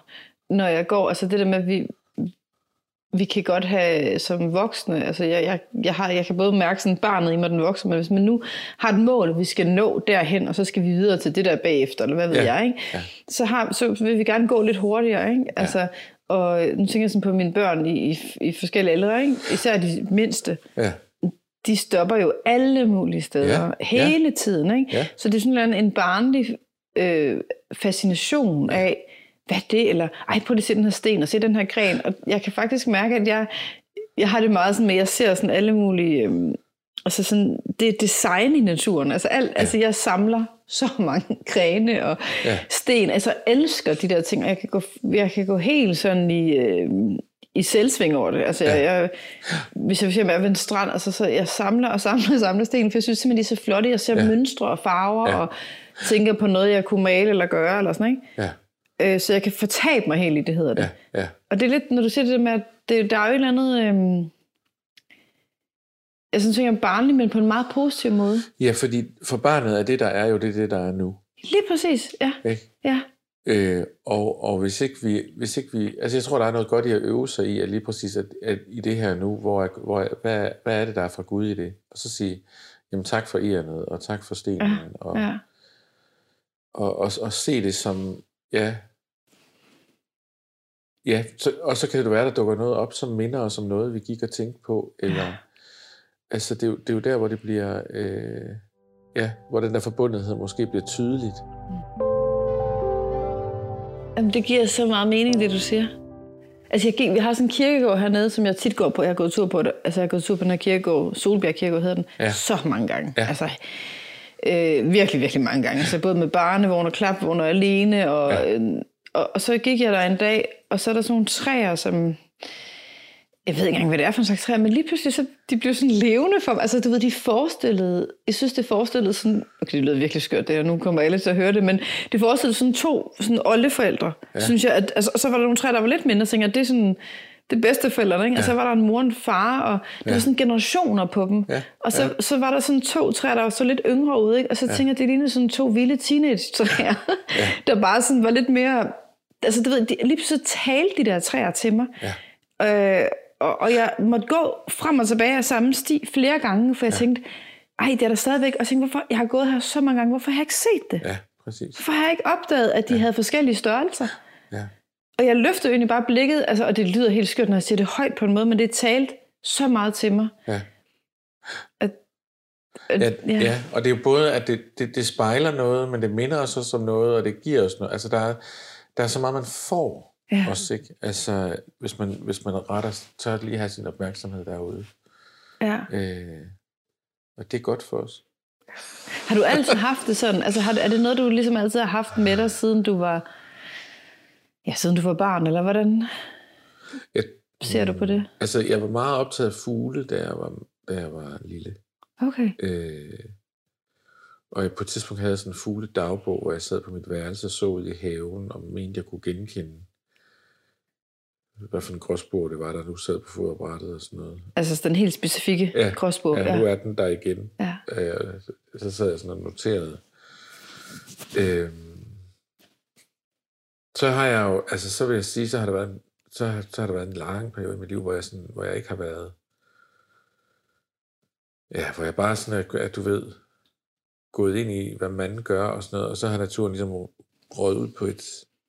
når jeg går. Altså, det der med, at vi, vi kan godt have som voksne, altså jeg, jeg, jeg, har, jeg kan både mærke sådan barnet i mig, den voksne, men hvis man nu har et mål, vi skal nå derhen, og så skal vi videre til det der bagefter, eller hvad ved ja. jeg, ikke? Ja. Så, har, så vil vi gerne gå lidt hurtigere. Ikke? Ja. Altså, og nu tænker jeg sådan på mine børn i, i, i forskellige aldre, ikke? især de mindste. Ja. De stopper jo alle mulige steder, ja. hele ja. tiden. Ikke? Ja. Så det er sådan en barnlig øh, fascination ja. af, hvad det? Eller, ej, prøv at se den her sten, og se den her gren. Og jeg kan faktisk mærke, at jeg, jeg har det meget sådan med, at jeg ser sådan alle mulige... Øhm, altså sådan, det er design i naturen. Altså, alt, ja. altså jeg samler så mange grene og ja. sten. Altså elsker de der ting, og jeg kan gå, jeg kan gå helt sådan i... Øh, i selvsving over det. Altså, ja. jeg, jeg, hvis jeg for eksempel er ved en strand, altså, så jeg samler og samler og samler sten, for jeg synes simpelthen, de er så flotte. Jeg ser ja. mønstre og farver, ja. og tænker på noget, jeg kunne male eller gøre, eller sådan, ikke? Ja øh, så jeg kan fortabe mig helt i det, hedder det. Ja, ja. Og det er lidt, når du siger det med, at det, der er jo et eller andet... Øh, jeg synes, jeg er barnlig, men på en meget positiv måde. Ja, fordi for barnet er det, der er jo det, det der er nu. Lige præcis, ja. Okay? ja. Øh, og, og hvis ikke vi, hvis ikke vi, altså jeg tror, der er noget godt i at øve sig i, at lige præcis at, at i det her nu, hvor, hvor hvad, hvad er det, der er fra Gud i det? Og så sige, jamen tak for ærnet, og tak for stenen, ja, og, ja. Og, og, og se det som, ja, Ja, så, og så kan det være, der dukker noget op, som minder os om noget, vi gik og tænkte på. Eller, ja. Altså, det er, det er jo der, hvor det bliver... Øh, ja, hvor den der forbundethed måske bliver tydeligt. Jamen, det giver så meget mening, det du siger. Altså, jeg gik, vi har sådan en kirkegård hernede, som jeg tit går på. Jeg har gået tur på det. Altså, jeg har gået tur på den her kirkegård. Solbjerg Kirkegård hedder den. Ja. Så mange gange. Ja. Altså, øh, virkelig, virkelig mange gange. Altså, både med barnevogn og klapvogn og alene. Og, ja. øh, og, og så gik jeg der en dag, og så er der sådan nogle træer, som... Jeg ved ikke engang, hvad det er for en slags træer, men lige pludselig, så de blev sådan levende for mig. Altså, du ved, de forestillede... Jeg synes, det forestillede sådan... Okay, det lyder virkelig skørt, det og nu kommer alle til at høre det, men det forestillede sådan to sådan oldeforældre, ja. synes jeg. At, altså, og så var der nogle træer, der var lidt mindre, så jeg, det er sådan det bedste forældre, ikke? Ja. Og så var der en mor og en far, og der ja. var sådan generationer på dem. Ja. Og så, ja. så var der sådan to træer, der var så lidt yngre ude, ikke? Og så ja. tænkte jeg, det lignede sådan to vilde teenage-træer, ja. der bare sådan var lidt mere altså du ved, de, lige pludselig talte de der træer til mig. Ja. Øh, og, og jeg måtte gå frem og tilbage af samme sti flere gange, for jeg ja. tænkte, ej, det er der stadigvæk. Og jeg tænkte, hvorfor, jeg har gået her så mange gange, hvorfor har jeg ikke set det? Ja, præcis. Hvorfor har jeg ikke opdaget, at de ja. havde forskellige størrelser? Ja. Og jeg løftede egentlig bare blikket, altså, og det lyder helt skørt, når jeg siger det højt på en måde, men det talte så meget til mig. Ja. At, at, ja, ja. ja, og det er jo både, at det, det, det spejler noget, men det minder os også om noget, og det giver os noget. Altså, der er, der er så meget, man får ja. også, ikke? Altså, hvis man, hvis man retter, tør lige have sin opmærksomhed derude. Ja. Øh, og det er godt for os. Har du altid haft det sådan? Altså, har, er det noget, du ligesom altid har haft med dig, siden du var, ja, siden du var barn, eller hvordan jeg, ser du på det? Altså, jeg var meget optaget af fugle, da jeg var, da jeg var lille. Okay. Øh, og jeg på et tidspunkt havde sådan en fugle dagbog, hvor jeg sad på mit værelse og så ud i haven, og mente, jeg kunne genkende hvad for en gråsbog det var, der nu sad på foderbrættet og sådan noget. Altså den helt specifikke Ja, gråsbog. Ja, nu er den der igen. ja. Øh, så sad jeg sådan og noterede. Øh, så har jeg jo, altså så vil jeg sige, så har der været, en- så, har- så har der været en lang periode i mit liv, hvor jeg, sådan, hvor jeg ikke har været, ja, hvor jeg bare sådan, at, at du ved, gået ind i, hvad man gør og sådan noget, og så har naturen ligesom røget ud på et,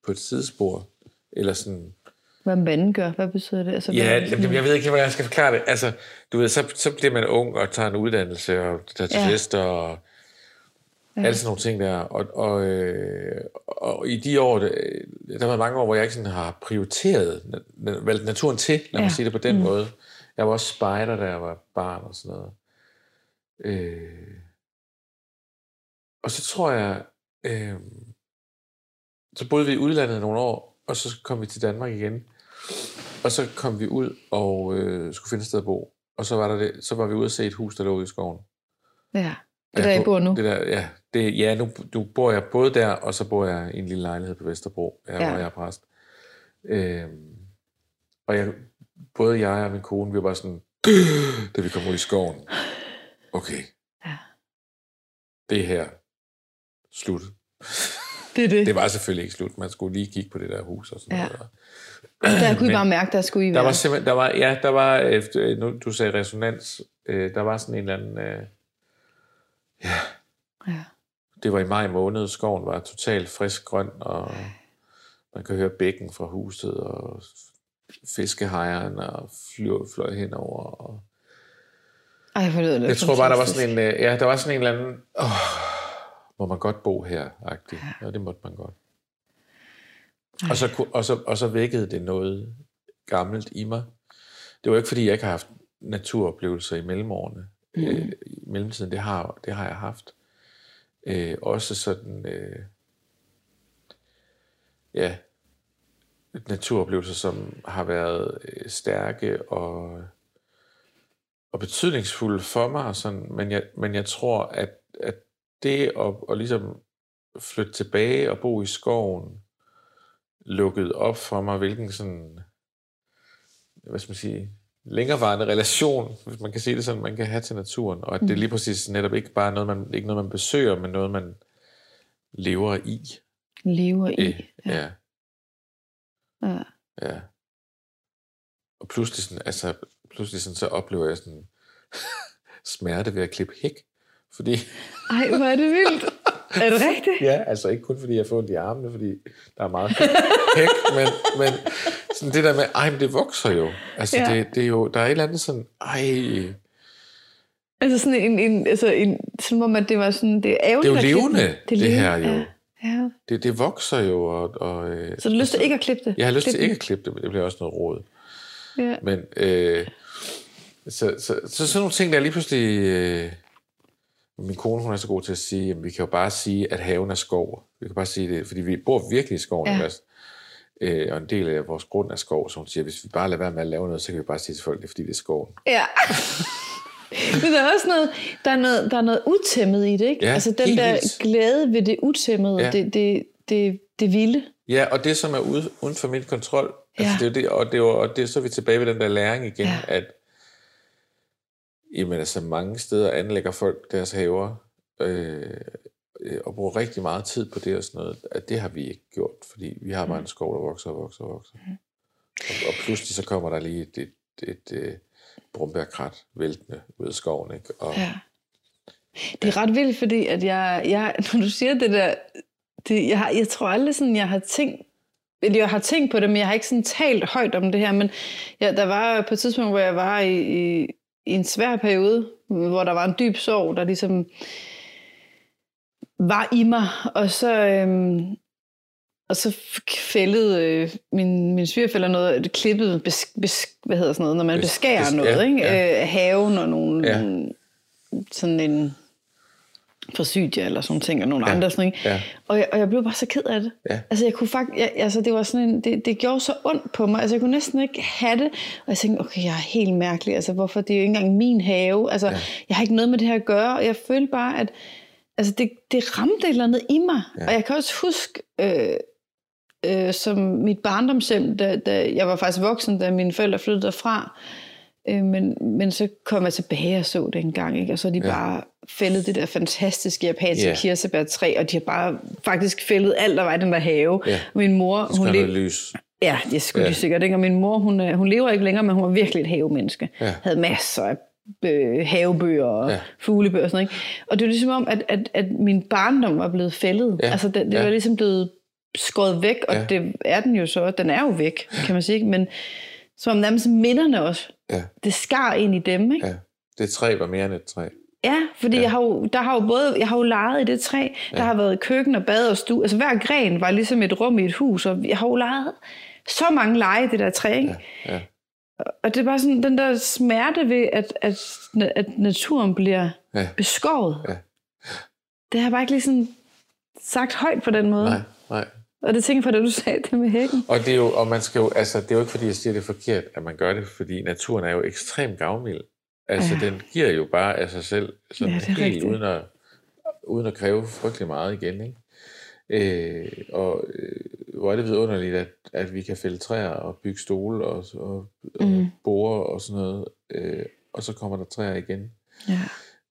på et sidespor, eller sådan, Hvad manden gør, hvad betyder det? Altså, Ja, hvad, jeg ved ikke, hvordan jeg skal forklare det. Altså, du ved, så, så bliver man ung og tager en uddannelse og tager til Ja. fester og ja. alle sådan nogle ting der. Og, og, øh, og i de år, der har været mange år, hvor jeg ikke sådan har prioriteret, valgt naturen til, lad mig Ja. sige det på den mm. måde. Jeg var også spejder, da jeg var barn og sådan noget. Øh, og så tror jeg, øh, så boede vi i udlandet nogle år, og så kom vi til Danmark igen. Og så kom vi ud og øh, skulle finde et sted at bo. Og så var, der det, så var vi ude og se et hus, der lå ude i skoven. Ja, det der, I bor nu. Det der, ja, det, ja nu, nu bor jeg både der, og så bor jeg i en lille lejlighed på Vesterbro, her, Ja. hvor jeg er præst. Øhm, og jeg, både jeg og min kone, vi var sådan, da vi kom ud i skoven. Okay. Ja. Det er her. Slut. Det er det. Det var selvfølgelig ikke slut. Man skulle lige kigge på det der hus og sådan Ja. noget. Der kunne I bare mærke, der skulle I Der være. var simpelthen, der var, ja, der var, efter, nu du sagde resonans, øh, der var sådan en eller anden, øh, ja, Ja. det var i maj måned, skoven var totalt frisk grøn, og man kan høre bækken fra huset, og fiskehejeren og fløj, fløj henover. Og Ej, hvor lyder det jeg tror bare, der var sådan en, øh, ja, der var sådan en eller anden, åh, må man godt bo her, agtig. Ja, det måtte man godt. Og så, og, så, og så vækkede det noget gammelt i mig. Det var ikke, fordi jeg ikke har haft naturoplevelser i mellemårene. Mm. Øh, I mellemtiden, det har, det har jeg haft. Øh, også sådan, øh, ja, naturoplevelser, som har været øh, stærke og, og betydningsfulde for mig. Og sådan, men, jeg, men jeg tror, at, at det at, at ligesom flytte tilbage og bo i skoven, lukket op for mig, hvilken sådan, hvad skal man sige, længerevarende relation, hvis man kan sige det sådan, man kan have til naturen, og at det lige præcis netop ikke bare er noget, man, ikke noget, man besøger, men noget, man lever i. Lever i. Øh, ja. Ja. ja. Og pludselig, sådan, altså, pludselig sådan, så oplever jeg sådan smerte ved at klippe hæk, fordi Ej, hvor er det vildt. Er det rigtigt? Ja, altså ikke kun fordi jeg får ondt i armene, fordi der er meget hæk, men, men sådan det der med, ej, men det vokser jo. Altså Ja. det, det er jo, der er et eller andet sådan, ej, Altså sådan en, en altså en, som om at det var sådan, det er ærgerligt Det er jo levende, det levende, her jo. Ja, ja. det, det vokser jo. Og, og, øh, Så du har lyst til ikke at klippe det? Jeg har lyst til ikke at klippe det, men det bliver også noget råd. Ja. Men øh, så, så, så sådan nogle ting, der lige pludselig... Øh, min kone, hun er så god til at sige, at vi kan jo bare sige, at haven er skov. Vi kan bare sige det, fordi vi bor virkelig i skoven. Ja. Ja. Øh, og en del af vores grund er skov, så hun siger, hvis vi bare lader være med at lave noget, så kan vi bare sige til folk, det er fordi, det er skoven. Ja. Men der er også noget, der er noget, der er noget utæmmet i det, ikke? Ja, altså den der vildt. glæde ved det utæmmede, ja. Det, det, det, det vilde. Ja, og det, som er ude, uden for min kontrol, Ja. altså, det er det, og, det er og det, så er vi tilbage ved den der læring igen, ja. at jamen, altså, mange steder anlægger folk deres haver, øh, øh, og bruger rigtig meget tid på det og sådan noget, at det har vi ikke gjort, fordi vi har bare Mm. en skov, der vokser og vokser og vokser. Og, og pludselig så kommer der lige et, et, et, et brumbærkrat væltende ud af skoven, ikke? Og, Ja. Det er ret vildt, fordi at jeg, jeg når du siger det der, det, jeg, har, jeg tror aldrig sådan, jeg har tænkt, eller jeg har tænkt på det, men jeg har ikke sådan talt højt om det her, men ja, der var på et tidspunkt, hvor jeg var i, i en svær periode, hvor der var en dyb sorg, der ligesom var i mig, og så, øhm, og så fældede øh, min, min svigerfælder noget, klippet, bes, bes, hvad hedder sådan noget, når man Bes- beskærer bes- noget, ja, ikke? ja. Øh, haven og nogle, ja. sådan en forsydia eller sådan ting, og nogle Ja, andre sådan, ikke? ja. Og, jeg, og jeg blev bare så ked af det. Ja. Altså, jeg kunne faktisk, jeg, altså, det var sådan en, det, det gjorde så ondt på mig. Altså, jeg kunne næsten ikke have det. Og jeg tænkte, okay, jeg er helt mærkelig. Altså, hvorfor? Det er jo ikke engang min have. Altså, ja. jeg har ikke noget med det her at gøre. Og jeg følte bare, at altså, det, det ramte et eller andet i mig. Ja. Og jeg kan også huske, øh, øh, som mit barndomshjem, da, da jeg var faktisk voksen, da mine forældre flyttede derfra. Øh, men, men så kom jeg tilbage og så det en gang, ikke? og så de ja. bare fældet det der fantastiske japanske yeah. kirsebærtræ, og de har bare faktisk fældet alt, der var i den der have. Ja. Min mor, Hun hun le- le- lys. Ja, det skulle ja. de sikkert. Ikke? Og min mor, hun, øh, hun lever ikke længere, men hun var virkelig et havemenneske. Ja. Havde masser af øh, havebøger og Ja. fuglebøger og sådan noget. Ikke? Og det var ligesom om, at, at, at min barndom var blevet fældet. Ja. Altså, det, det Ja. var ligesom blevet skåret væk, og Ja. det er den jo så. Den er jo væk, kan man sige. Men som om nærmest minderne også, Ja, det skar ind i dem. Ikke? ja. Det træ var mere end et træ. Ja, fordi Ja. Jeg, har jo, der har jo både, jeg har jo leget i det træ, der Ja. har været køkken og bad og stue. Altså hver gren var ligesom et rum i et hus, og jeg har jo leget så mange lege i det der træ. Ikke? Ja, ja. Og det er bare sådan den der smerte ved, at, at, at naturen bliver Ja. beskåret. Ja. Det har jeg bare ikke lige sådan sagt højt på den måde. Nej, nej. Og det tænker jeg på, da du sagde det med hækken. Og, det er jo, og man skal jo, altså, det er jo ikke, fordi jeg siger, det er forkert, at man gør det, fordi naturen er jo ekstremt gavmild. Altså, ja. Den giver jo bare af sig selv, sådan Ja, helt rigtigt. uden at, uden at kræve frygtelig meget igen. Ikke? Øh, og øh, hvor er det vidunderligt, at, at vi kan fælde træer og bygge stole og, og, og Mm. bore og sådan noget, øh, og så kommer der træer igen. Ja.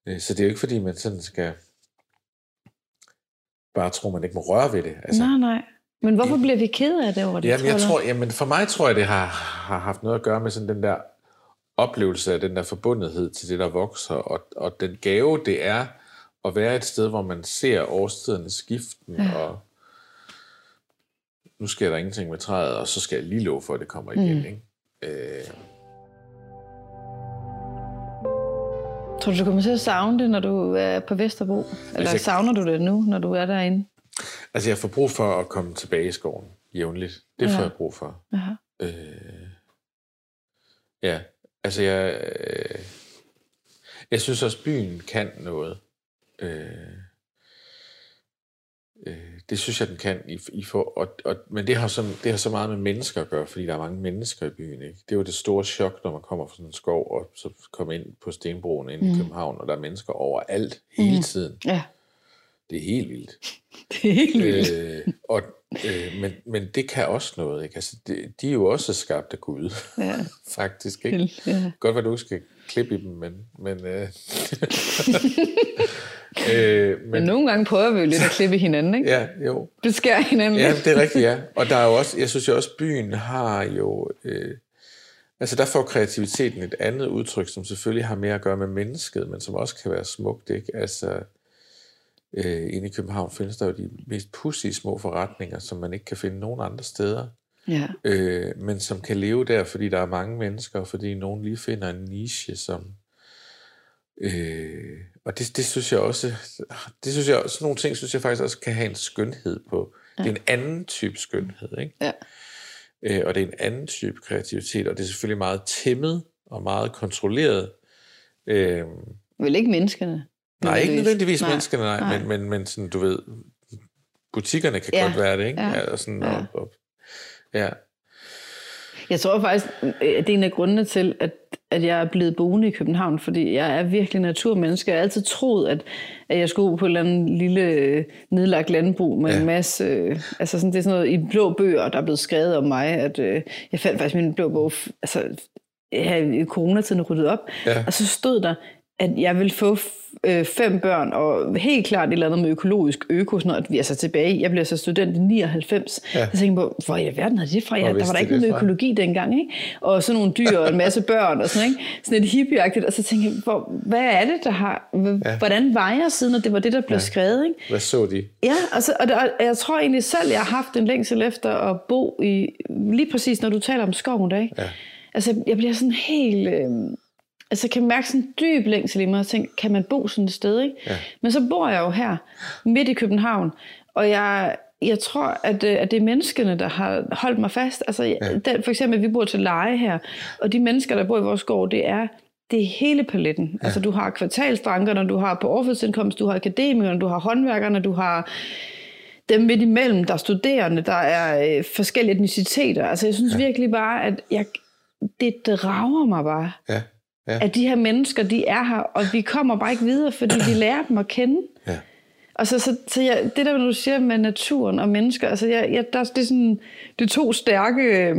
Øh, Så det er jo ikke, fordi man sådan skal bare tro, man ikke må røre ved det. Altså, Nej, nej. Men hvorfor bliver vi ked af det over det? Jamen, jeg tror, jamen, for mig tror jeg, det har, har haft noget at gøre med sådan den der oplevelse af den der forbundethed til det, der vokser, og, og den gave, det er at være et sted, hvor man ser årstidernes skiften, ja. Og nu sker der ingenting med træet, og så skal jeg lige love for, at det kommer igen. Mm. Ikke? Øh, Tror du, du kommer til at savne det, når du er på Vesterbro? Eller Altså, altså, jeg- savner du det nu, når du er derinde? altså, jeg får brug for at komme tilbage i skoven jævnligt. Det Ja. får jeg brug for. Ja. Øh, ja, altså jeg, øh, jeg synes også, byen kan noget. Øh, øh, det synes jeg, den kan. I, i for, og, og, men det har, så, det har så meget med mennesker at gøre, fordi der er mange mennesker i byen. Ikke? Det er jo det store chok, når man kommer fra sådan en skov, og så kommer ind på Stenbroen ind mm. i København, og der er mennesker overalt, hele Mm. tiden. Ja, Det er helt vildt. det er helt vildt. øh, og, øh, men, men det kan også noget. Ikke? Altså, det, de er jo også skabt af Gud, Ja. faktisk. Ikke? ja. Godt, hvad du skal klippe i dem, men... men, øh, øh, Men men nogle gange prøver vi jo lidt at klippe hinanden, ikke? ja, jo. Beskære hinanden Ja, det er rigtigt, ja. Og der er jo også, jeg synes jo også, byen har jo... Øh, altså, der får kreativiteten et andet udtryk, som selvfølgelig har mere at gøre med mennesket, men som også kan være smukt, ikke? Altså, øh, inde i København findes der jo de mest pudsige små forretninger, som man ikke kan finde nogen andre steder. Ja. øh, men som kan leve der, fordi der er mange mennesker, og fordi nogen lige finder en niche, som... Øh, og det, det synes jeg også, det synes jeg, sådan nogle ting synes jeg faktisk også kan have en skønhed på. Ja. Det er en anden type skønhed, ikke? Ja. Øh, og det er en anden type kreativitet, og det er selvfølgelig meget tæmmet og meget kontrolleret. Øh, Vel ikke menneskene. Nej, ikke nødvendigvis Nej. menneskerne, nej, nej. Men, men, men sådan, du ved, butikkerne kan Ja. godt være det, ikke? Ja. og sådan, Ja. Og, og, ja. Jeg tror faktisk, at det er en af grundene til, at, at jeg er blevet boende i København, fordi jeg er virkelig naturmenneske. Jeg har altid troet, at, at jeg skulle på et eller andet lille øh, nedlagt landbrug med Ja. ja. en masse... øh, Altså sådan, det er sådan noget i blå bøger, der er blevet skrevet om mig, at øh, jeg fandt faktisk min blå bog, altså her i coronatiden ryddet op, Ja. og så stod der, at jeg vil få øh, fem børn, og helt klart et eller andet med økologisk øko, sådan noget, at vi er så tilbage. Jeg bliver så student i 99. Ja. Ja. Jeg tænkte på, hvor i alverden havde det fra? Jeg, der var der de ikke noget det med økologi dengang, ikke? Og sådan nogle dyr og en masse børn og sådan, ikke? Sådan et hippieagtigt. Og så tænkte jeg, hvor, hvad er det, der har... Ja. Ja. Hvordan var jeg siden, at det var det, der blev Ja. ja. skrevet, ikke? Hvad så de? Ja, altså, og, der, og jeg tror egentlig selv, jeg har haft en længsel efter at bo i... Lige præcis, når du taler om skoven der, ikke? Ja. Altså, jeg bliver sådan helt... Øh, altså, jeg kan mærke sådan en dyb længsel i mig og tænke, kan man bo sådan et sted, ikke? Ja. Men så bor jeg jo her, midt i København, og jeg, jeg tror, at, øh, at det er menneskene, der har holdt mig fast. Altså, ja. den, for eksempel, vi bor til leje her, og de mennesker, der bor i vores gård, det er, det er hele paletten. Ja. Altså, du har kvartalsdrankerne, du har på overførselsindkomst, du har akademikerne, du har håndværkerne, du har dem midt imellem, der er studerende, der er øh, forskellige etniciteter. Altså, jeg synes ja. virkelig bare, at jeg, det drager mig bare, Ja. Ja. at de her mennesker, de er her, og vi kommer bare ikke videre, fordi vi lærer dem at kende. Ja. Og så, så, så jeg, det der, du siger med naturen og mennesker, altså jeg, jeg, der, det er sådan, det er to stærke øh,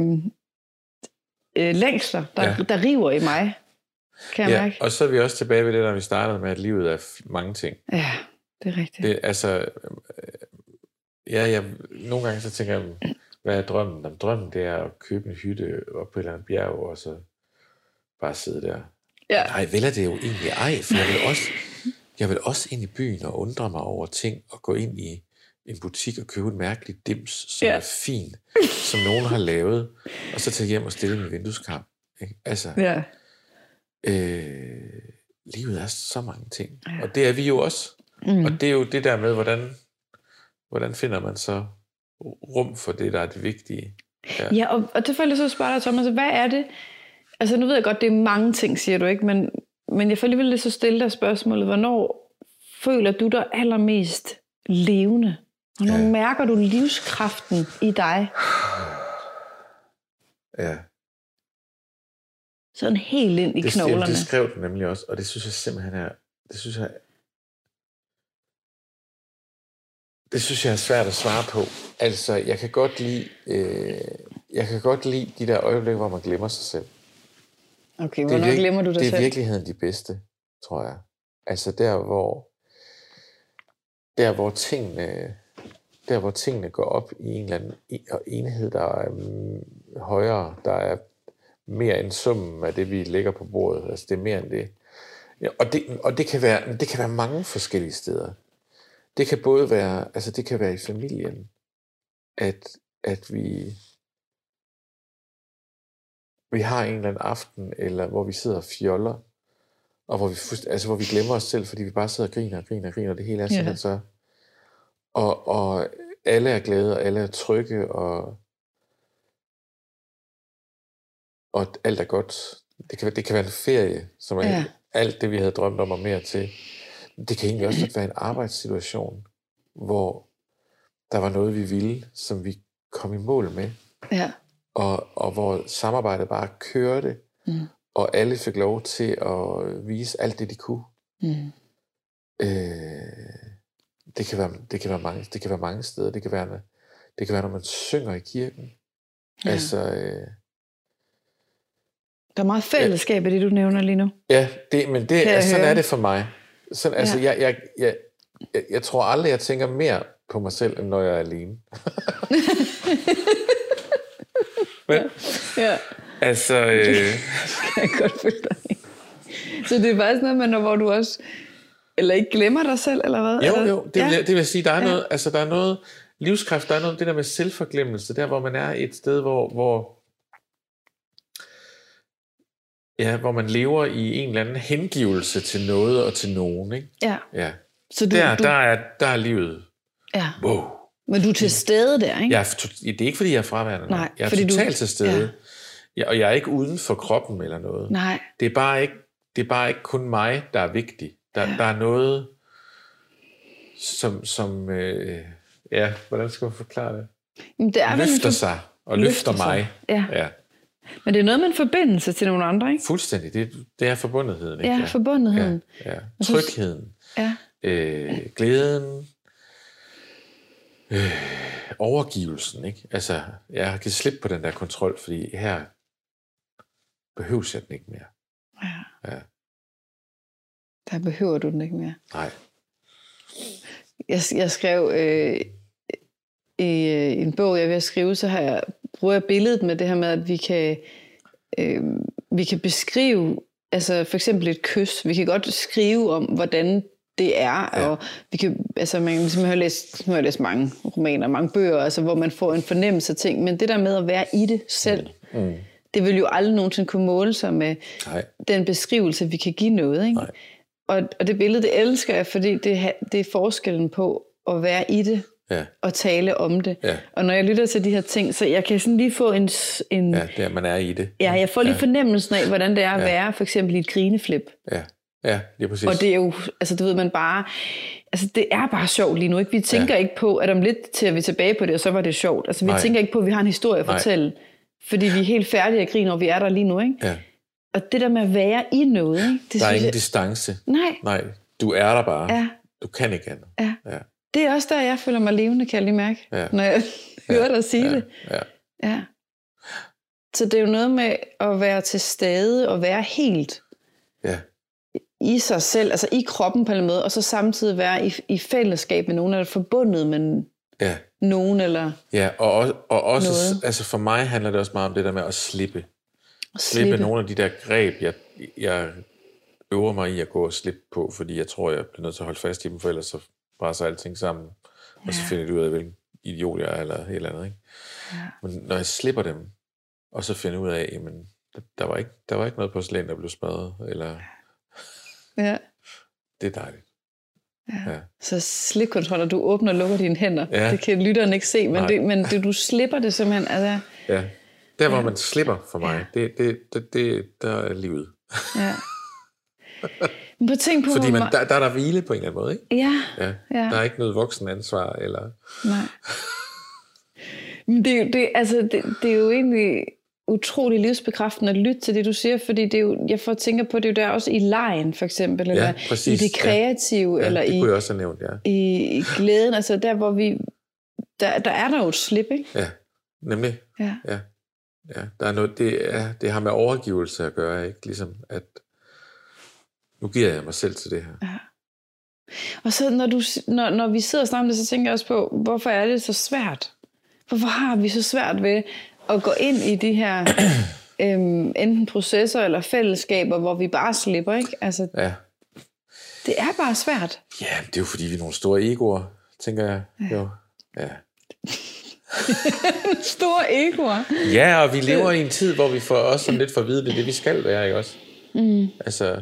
øh, længsler, der, Ja. der river i mig, kan jeg Ja, mærke. og så er vi også tilbage ved det, når vi startede med, at livet er mange ting. Ja, det er rigtigt. Det, altså, øh, ja, jeg, nogle gange så tænker jeg, hvad er drømmen? Jamen, drømmen det er at købe en hytte op på et eller andet bjerg, og så bare sidde der. Ja. Nej, vel er det jo egentlig ej, for jeg vil også, jeg vil også ind i byen og undre mig over ting, og gå ind i en butik og købe en mærkelig dims, som Ja. er fin, som nogen har lavet, og så tage hjem og stille den i vindueskarm. Ikke? Altså, Ja. øh, livet er så mange ting. Ja. Og det er vi jo også. Mm. Og det er jo det der med, hvordan, hvordan finder man så rum for det, der er det vigtige. Ja. Ja, og, og det får jeg lyst til at spørge dig, Thomas, hvad er det? Altså, nu ved jeg godt, det er mange ting, siger du ikke, men, men jeg får alligevel til at stille dig spørgsmålet, hvornår føler du dig allermest levende? Hvornår ja. Mærker du livskraften i dig? ja. Sådan helt ind i Det, knoglerne. det, det skrev den nemlig også, og det synes jeg simpelthen er, det synes jeg, det synes jeg er svært at svare på. Altså, jeg kan godt lide, øh, jeg kan godt lide de der øjeblikke, hvor man glemmer sig selv. Okay, Det er hvornår virke- glemmer du dig Det er selv? i virkeligheden de bedste, tror jeg. Altså der, hvor der, hvor tingene der, hvor tingene går op i en eller anden enhed, der er mm, højere, der er mere end summen af det, vi lægger på bordet. Altså det er mere end det. Og det, og det kan være, det kan være mange forskellige steder. Det kan både være, altså det kan være i familien, at, at vi, vi har en eller anden aften, eller hvor vi sidder og fjoller, og hvor vi, altså, hvor vi glemmer os selv, fordi vi bare sidder og griner og griner og griner, og det hele er Ja. simpelthen så... Og, og alle er glade, og alle er trygge, og, og alt er godt. Det kan, det kan være en ferie, som er Ja. ja. alt det, vi havde drømt om og mere til. Det kan egentlig også være en arbejdssituation, hvor der var noget, vi ville, som vi kom i mål med, Ja. Og, og hvor samarbejdet bare kørte, Mm. og alle fik lov til at vise alt det, de kunne. Mm. Øh, det, kan være, det, kan være mange, det kan være mange steder. Det kan være, det kan være når man synger i kirken. Ja. Altså, øh, Der er meget fællesskab i det, du nævner lige nu. ja, det, men det, altså, sådan høre. er det for mig. Sådan, altså, Ja. jeg, jeg, jeg, jeg, jeg tror aldrig, jeg tænker mere på mig selv, end når jeg er alene. men, Ja, altså, øh, kan jeg godt følge dig. Så det er faktisk noget med, når, hvor du også... Eller ikke glemmer dig selv, eller hvad? Jo, eller? jo, det, ja. vil, det vil sige, der er, ja. noget, altså, der er noget livskraft, der er noget det der med selvforglemmelse, der hvor man er et sted, hvor, hvor, ja, hvor man lever i en eller anden hengivelse til noget og til nogen. Ikke? Ja. Ja. Så du, Der, du, der, er, der er livet. ja. Wow. Men du er til stede der, ikke? Jeg er, to- det er ikke, fordi jeg er fraværende. Nej, jeg er fordi du- totalt til stede. ja. Ja, og jeg er ikke uden for kroppen eller noget. Nej. Det er bare ikke, det er bare ikke kun mig, der er vigtig. Der, Ja. der er noget, som, som øh, ja, hvordan skal man forklare det? Men det er vel løfter for- sig og løfter løfter, sig. mig. Ja. ja. Men det er noget med en forbindelse til nogle andre, ikke? Fuldstændig. Det, det er forbundetheden. Ikke? Ja, forbundetheden. Ja, ja. Jeg Trygheden. Ja. Øh, glæden. Øh, overgivelsen. Ikke? Altså, jeg har givet slip på den der kontrol, fordi her behøves jeg den ikke mere. ja. Ja. Der behøver du den ikke mere. Nej. Jeg, jeg skrev øh, i øh, en bog, jeg er ved at skrive, så har jeg, bruger jeg billedet med det her med, at vi kan, øh, vi kan beskrive, altså for eksempel et kys, vi kan godt skrive om, hvordan det er, ja. Og vi kan, altså man, ligesom, jeg har læst, nu har jeg læst mange romaner, mange bøger, altså, hvor man får en fornemmelse af ting, men det der med at være i det selv, Mm. det vil jo aldrig nogensinde kunne måle sig med Nej. den beskrivelse, vi kan give noget. Ikke? Nej. Og, og det billede, det elsker jeg, fordi det, det er forskellen på at være i det Ja. og tale om det. Ja. Og når jeg lytter til de her ting, så jeg kan sådan lige få en... en Ja, det er, man er i det. ja, jeg får lige Ja. fornemmelsen af, hvordan det er at Ja. være for eksempel i et grineflip. Ja, ja det er præcis. Og det er jo, altså det ved man bare, altså det er bare sjovt lige nu. Ikke? Vi tænker ja. ikke på, at om lidt til vi tilbage på det, og så var det sjovt. Altså vi Nej. tænker ikke på, at vi har en historie at Nej. fortælle, fordi vi er helt færdige at grine, og vi er der lige nu. Ikke? ja. Og det der med at være i noget, ikke? det Der er ingen jeg, distance. Nej, Nej, du er der bare. ja, Du kan ikke andet. ja. Ja. Det er også der, jeg føler mig levende, kan jeg lige mærke, Ja. når jeg hører dig sige ja, det. Ja, Ja. Så det er jo noget med at være til stede og være helt ja, i sig selv, altså i kroppen på en måde, og så samtidig være i, i fællesskab med nogen, eller forbundet med ja. nogen, eller Ja, og, også- og også, Noget. altså for mig handler det også meget om det der med at slippe. at Slippe, slippe. nogle af de der greb, jeg, jeg øver mig i at gå og slippe på, fordi jeg tror, jeg bliver nødt til at holde fast i dem, for ellers så brænder alting sammen, og så Ja. finder jeg ud af, hvilken idiot jeg er, eller et eller andet. Ikke? Ja. Men når jeg slipper dem, og så finder ud af, jamen, der- der var ikke, der var ikke noget porcelæn, der blev smadret, eller Ja. det er dejligt. Ja. Ja. Så slikkontrol, og du åbner og lukker dine hænder. Ja. Det kan lytteren ikke se, men, Nej. det, men det, du slipper det simpelthen. Altså, Ja. Der, hvor man slipper for mig, det, det, det, det, der er livet. ja. Men at tænke på, Fordi man, der, der er der hvile på en eller anden måde, ikke? Ja, Ja. Ja. Der er ikke noget voksenansvar, eller... nej. Men det, det, altså, det, det er jo egentlig utrolig livsbekræftende at lytte til det, du siger, fordi det er jo, jeg får tænker på, det er jo der også i lejen, for eksempel, eller præcis. i det kreative, Ja, eller det i, kunne jeg også have nævnt, ja. i, i glæden, altså der, hvor vi, der, der er der jo et slip, ikke? Ja, nemlig. Ja. Ja. ja. Der er noget, det, er, det har med overgivelse at gøre, ikke? Ligesom at, nu giver jeg mig selv til det her. Og så når, du, når, når vi sidder og snakker om det, så tænker jeg også på, hvorfor er det så svært? Hvorfor har vi så svært ved at gå ind i de her øhm, enten processer eller fællesskaber, hvor vi bare slipper, ikke? Altså, Ja. det er bare svært. ja, det er jo fordi, vi er nogle store egoer, tænker jeg. Jo. Ja. Store egoer. ja, og vi lever i en tid, hvor vi får også sådan lidt for at vide, det er det, vi skal være, ikke også? Mm. Altså,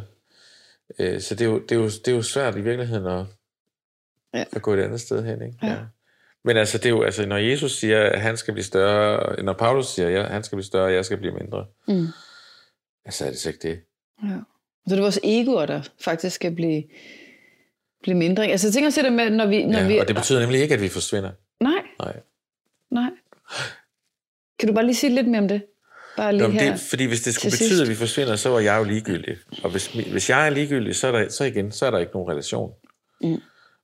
øh, så det er, jo, det, er jo, det er jo svært i virkeligheden at, Ja. ja. at gå et andet sted hen, ikke? Ja. Men altså, det er jo, altså, når Jesus siger, at han skal blive større, når Paulus siger, at han skal blive større, og jeg skal blive mindre, Mm. altså er det så ikke det? Ja. Så det er vores egoer, der faktisk skal blive, blive mindre. Altså jeg tænker også det med, når vi... Når Ja, vi og det betyder nemlig ikke, at vi forsvinder. Nej, Nej. nej. Kan du bare lige sige lidt mere om det? Bare lige Nå, her. det, fordi hvis det skulle betyde, sidst. at vi forsvinder, så var jeg jo ligegyldig. Og hvis, hvis jeg er ligegyldig, så, er der, så igen, så er der ikke nogen relation. Mm.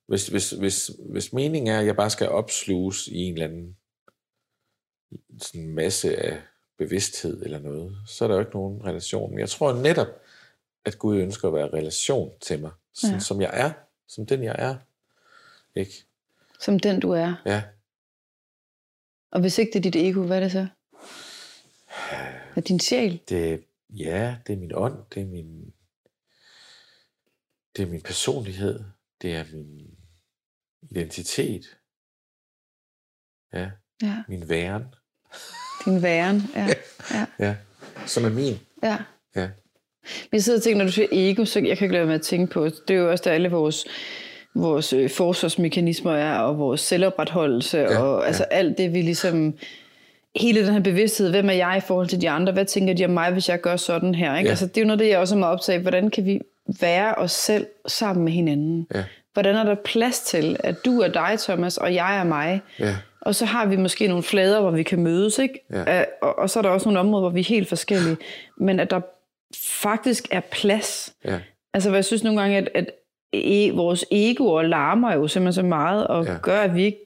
Hvis, hvis, hvis, hvis meningen er, at jeg bare skal opsluges i en eller anden sådan masse af bevidsthed eller noget, så er der jo ikke nogen relation. Men jeg tror netop, at Gud ønsker at være relation til mig, sådan Ja. som jeg er, som den jeg er. Ikke? Som den du er. Ja. Og hvis ikke det er dit ego, hvad er det så? Er din sjæl? Det, ja, det er min ånd, det er min, det er min personlighed, det er min identitet, ja, Ja, min væren, din væren. Ja, ja, ja, som er min. ja. Ja, Men jeg sidder og tænker, når du siger ego, så jeg kan ikke lade med at tænke på, det er jo også der alle vores, vores øh, forsvarsmekanismer er, og vores selvopretholdelse, Ja, og altså alt det, vi ligesom... Hele den her bevidsthed, hvem er jeg i forhold til de andre? Hvad tænker de om mig, hvis jeg gør sådan her? Ikke? Ja. Altså, det er jo noget, det jeg også er meget optaget. Hvordan kan vi være os selv sammen med hinanden? ja, Hvordan er der plads til, at du er dig, Thomas, og jeg er mig? ja, Og så har vi måske nogle flader, hvor vi kan mødes, ikke? Ja. Og, og så er der også nogle områder, hvor vi er helt forskellige. Men at der faktisk er plads. ja, Altså, hvor jeg synes nogle gange, at, at e, vores egoer larmer jo simpelthen så meget, og ja. gør, at vi ikke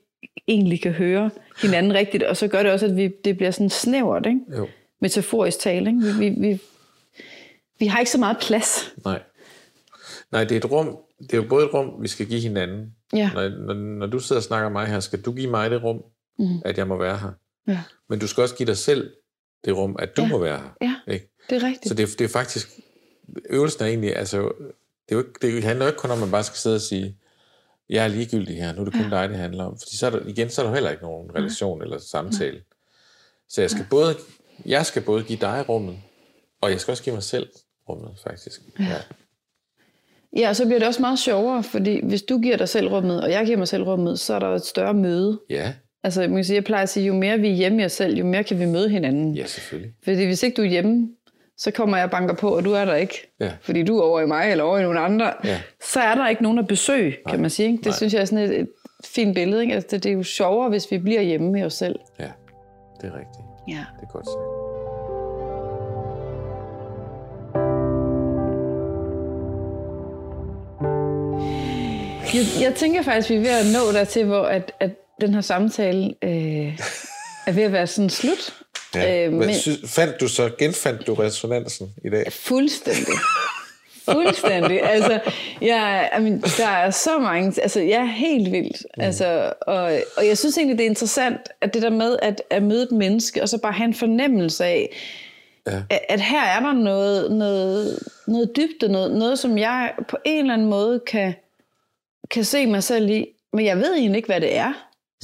egentlig kan høre hinanden rigtigt. Og så gør det også, at vi, det bliver sådan snævert, ikke? jo, Metaforisk tale, ikke? Vi, vi, vi, vi har ikke så meget plads. nej. Nej, det er et rum, det er jo både et rum, vi skal give hinanden. Ja. Når, når, når du sidder og snakker om mig her, skal du give mig det rum, Mhm. at jeg må være her. Ja. Men du skal også give dig selv det rum, at du Ja. må være her. Ja, Ikke? det er rigtigt. Så det, er- det er faktisk, øvelsen er egentlig, altså, det, er jo ikke, det handler jo ikke kun om, at man bare skal sidde og sige, jeg er ligegyldig her, nu er det kun dig, det handler om. Fordi så er der, igen, så er der heller ikke nogen relation eller samtale. Så jeg skal, både, jeg skal både give dig rummet, og jeg skal også give mig selv rummet, faktisk. Ja. Ja, og så bliver det også meget sjovere, fordi hvis du giver dig selv rummet, og jeg giver mig selv rummet, så er der et større møde. ja, Altså, man kan sige, jeg plejer at sige, jo mere vi er hjemme i os selv, jo mere kan vi møde hinanden. ja, selvfølgelig. Fordi hvis ikke du er hjemme, så kommer jeg og banker på, og du er der ikke. Ja. Fordi du er over i mig, eller over i nogle andre. Ja. Så er der ikke nogen at besøge, kan man sige. Ikke? Det Nej. synes jeg er sådan et, et fint billede. Ikke? Altså, det, det er jo sjovere, hvis vi bliver hjemme med os selv. Ja, det er rigtigt. Ja. Det er godt sagt. Jeg, jeg tænker faktisk, at vi er ved at nå dertil, hvor at, at den her samtale øh, er ved at være sådan slut. Ja. Øh, men, men synes, fandt du så, genfandt du resonansen i dag? Fuldstændig. Fuldstændig. Altså, jeg, I mean, der er så mange... Altså, jeg er helt vildt. Mm. Altså, og, og jeg synes egentlig, det er interessant, at det der med at, at møde et menneske, og så bare have en fornemmelse af, ja. at, at her er der noget, noget, noget dybde, noget, noget, som jeg på en eller anden måde kan, kan se mig selv i. Men jeg ved egentlig ikke, hvad det er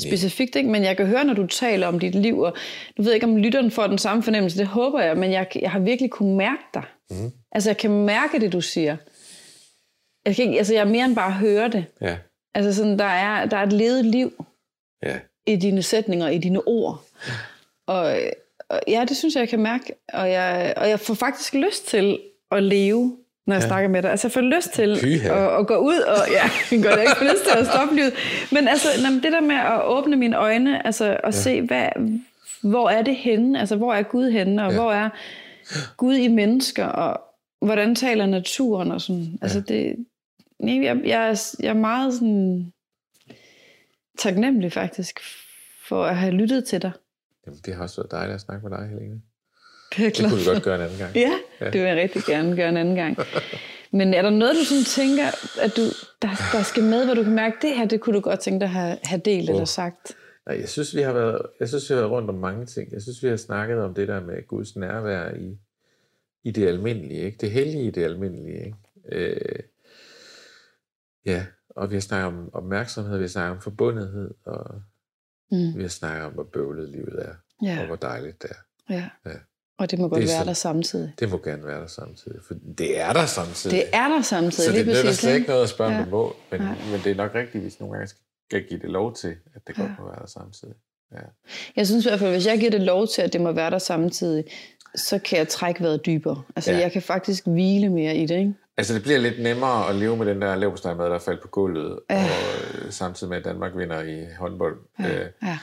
specifikt, ikke? men jeg kan høre, når du taler om dit liv, og du ved ikke, om lytteren får den samme fornemmelse, det håber jeg, men jeg, jeg har virkelig kunne mærke dig. Mm. Altså, jeg kan mærke det, du siger. Jeg, kan ikke, altså, jeg er mere end bare høre det. Ja. Altså, sådan, der, er, der er et levet liv ja. i dine sætninger, i dine ord. Og, og ja, det synes jeg, jeg kan mærke. Og jeg, og jeg får faktisk lyst til at leve når jeg ja. snakker med dig. Altså jeg får lyst til at, at gå ud, og ja, jeg går da ikke lyst til at stoppe livet. Men altså, det der med at åbne mine øjne, altså at ja. se, hvad, hvor er det henne? Altså hvor er Gud henne? Og ja. hvor er Gud i mennesker? Og hvordan taler naturen? Og sådan. Altså det, jeg, jeg, er, jeg er meget sådan taknemmelig faktisk for at have lyttet til dig. Jamen, det har også været dejligt at snakke med dig, Helene. Det, er det kunne vi godt gøre en anden gang. Ja, ja, det vil jeg rigtig gerne gøre en anden gang. Men er der noget, du sådan tænker, at du, der, der skal med, hvor du kan mærke, det her, det kunne du godt tænke dig at have, have delt oh. eller sagt? Nej, jeg synes, vi har været, jeg synes, vi har været rundt om mange ting. Jeg synes, vi har snakket om det der med Guds nærvær i, i det almindelige, ikke? Det hellige i det almindelige, ikke? Øh, ja, og vi har snakket om opmærksomhed, vi har snakket om forbundethed, og mm. vi har snakket om, hvor bøvlet livet er, ja. og hvor dejligt det er. Ja. ja. Og det må godt det være så, der samtidig. Det må gerne være der samtidig, for det er der samtidig. Det er der samtidig, Så det er slet ikke noget at spørge, ja. om må, men, men det er nok rigtigt, hvis nogle gange skal give det lov til, at det godt ja. må være der samtidig. Ja. Jeg synes i hvert fald, hvis jeg giver det lov til, at det må være der samtidig, så kan jeg trække vejret dybere. Altså, ja. jeg kan faktisk hvile mere i det, ikke? Altså, det bliver lidt nemmere at leve med den der leverpostejmad, der faldt på gulvet, ja. og øh, samtidig med, at Danmark vinder i håndbold. Ja. Øh, ja.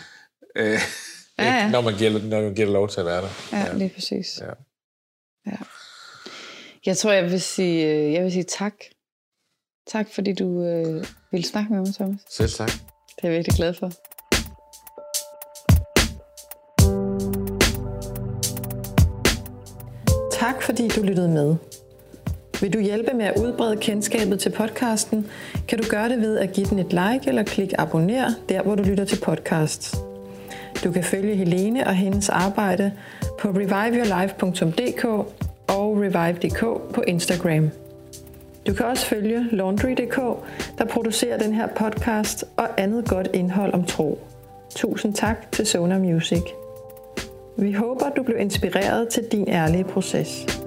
Øh, Ja, ja. Når, man giver, når man giver lov til at være der. Ja, ja. lige præcis. Ja. ja. Jeg tror, jeg vil sige, øh, jeg vil sige tak. Tak, fordi du øh, ville snakke med mig, Thomas. Selv tak. Det er jeg virkelig glad for. Tak, fordi du lyttede med. Vil du hjælpe med at udbrede kendskabet til podcasten, kan du gøre det ved at give den et like eller klik abonner der, hvor du lytter til podcasts. Du kan følge Helene og hendes arbejde på reviveyourlife.dk og revive.dk på Instagram. Du kan også følge Laundry.dk, der producerer den her podcast og andet godt indhold om tro. Tusind tak til Sona Music. Vi håber, du blev inspireret til din ærlige proces.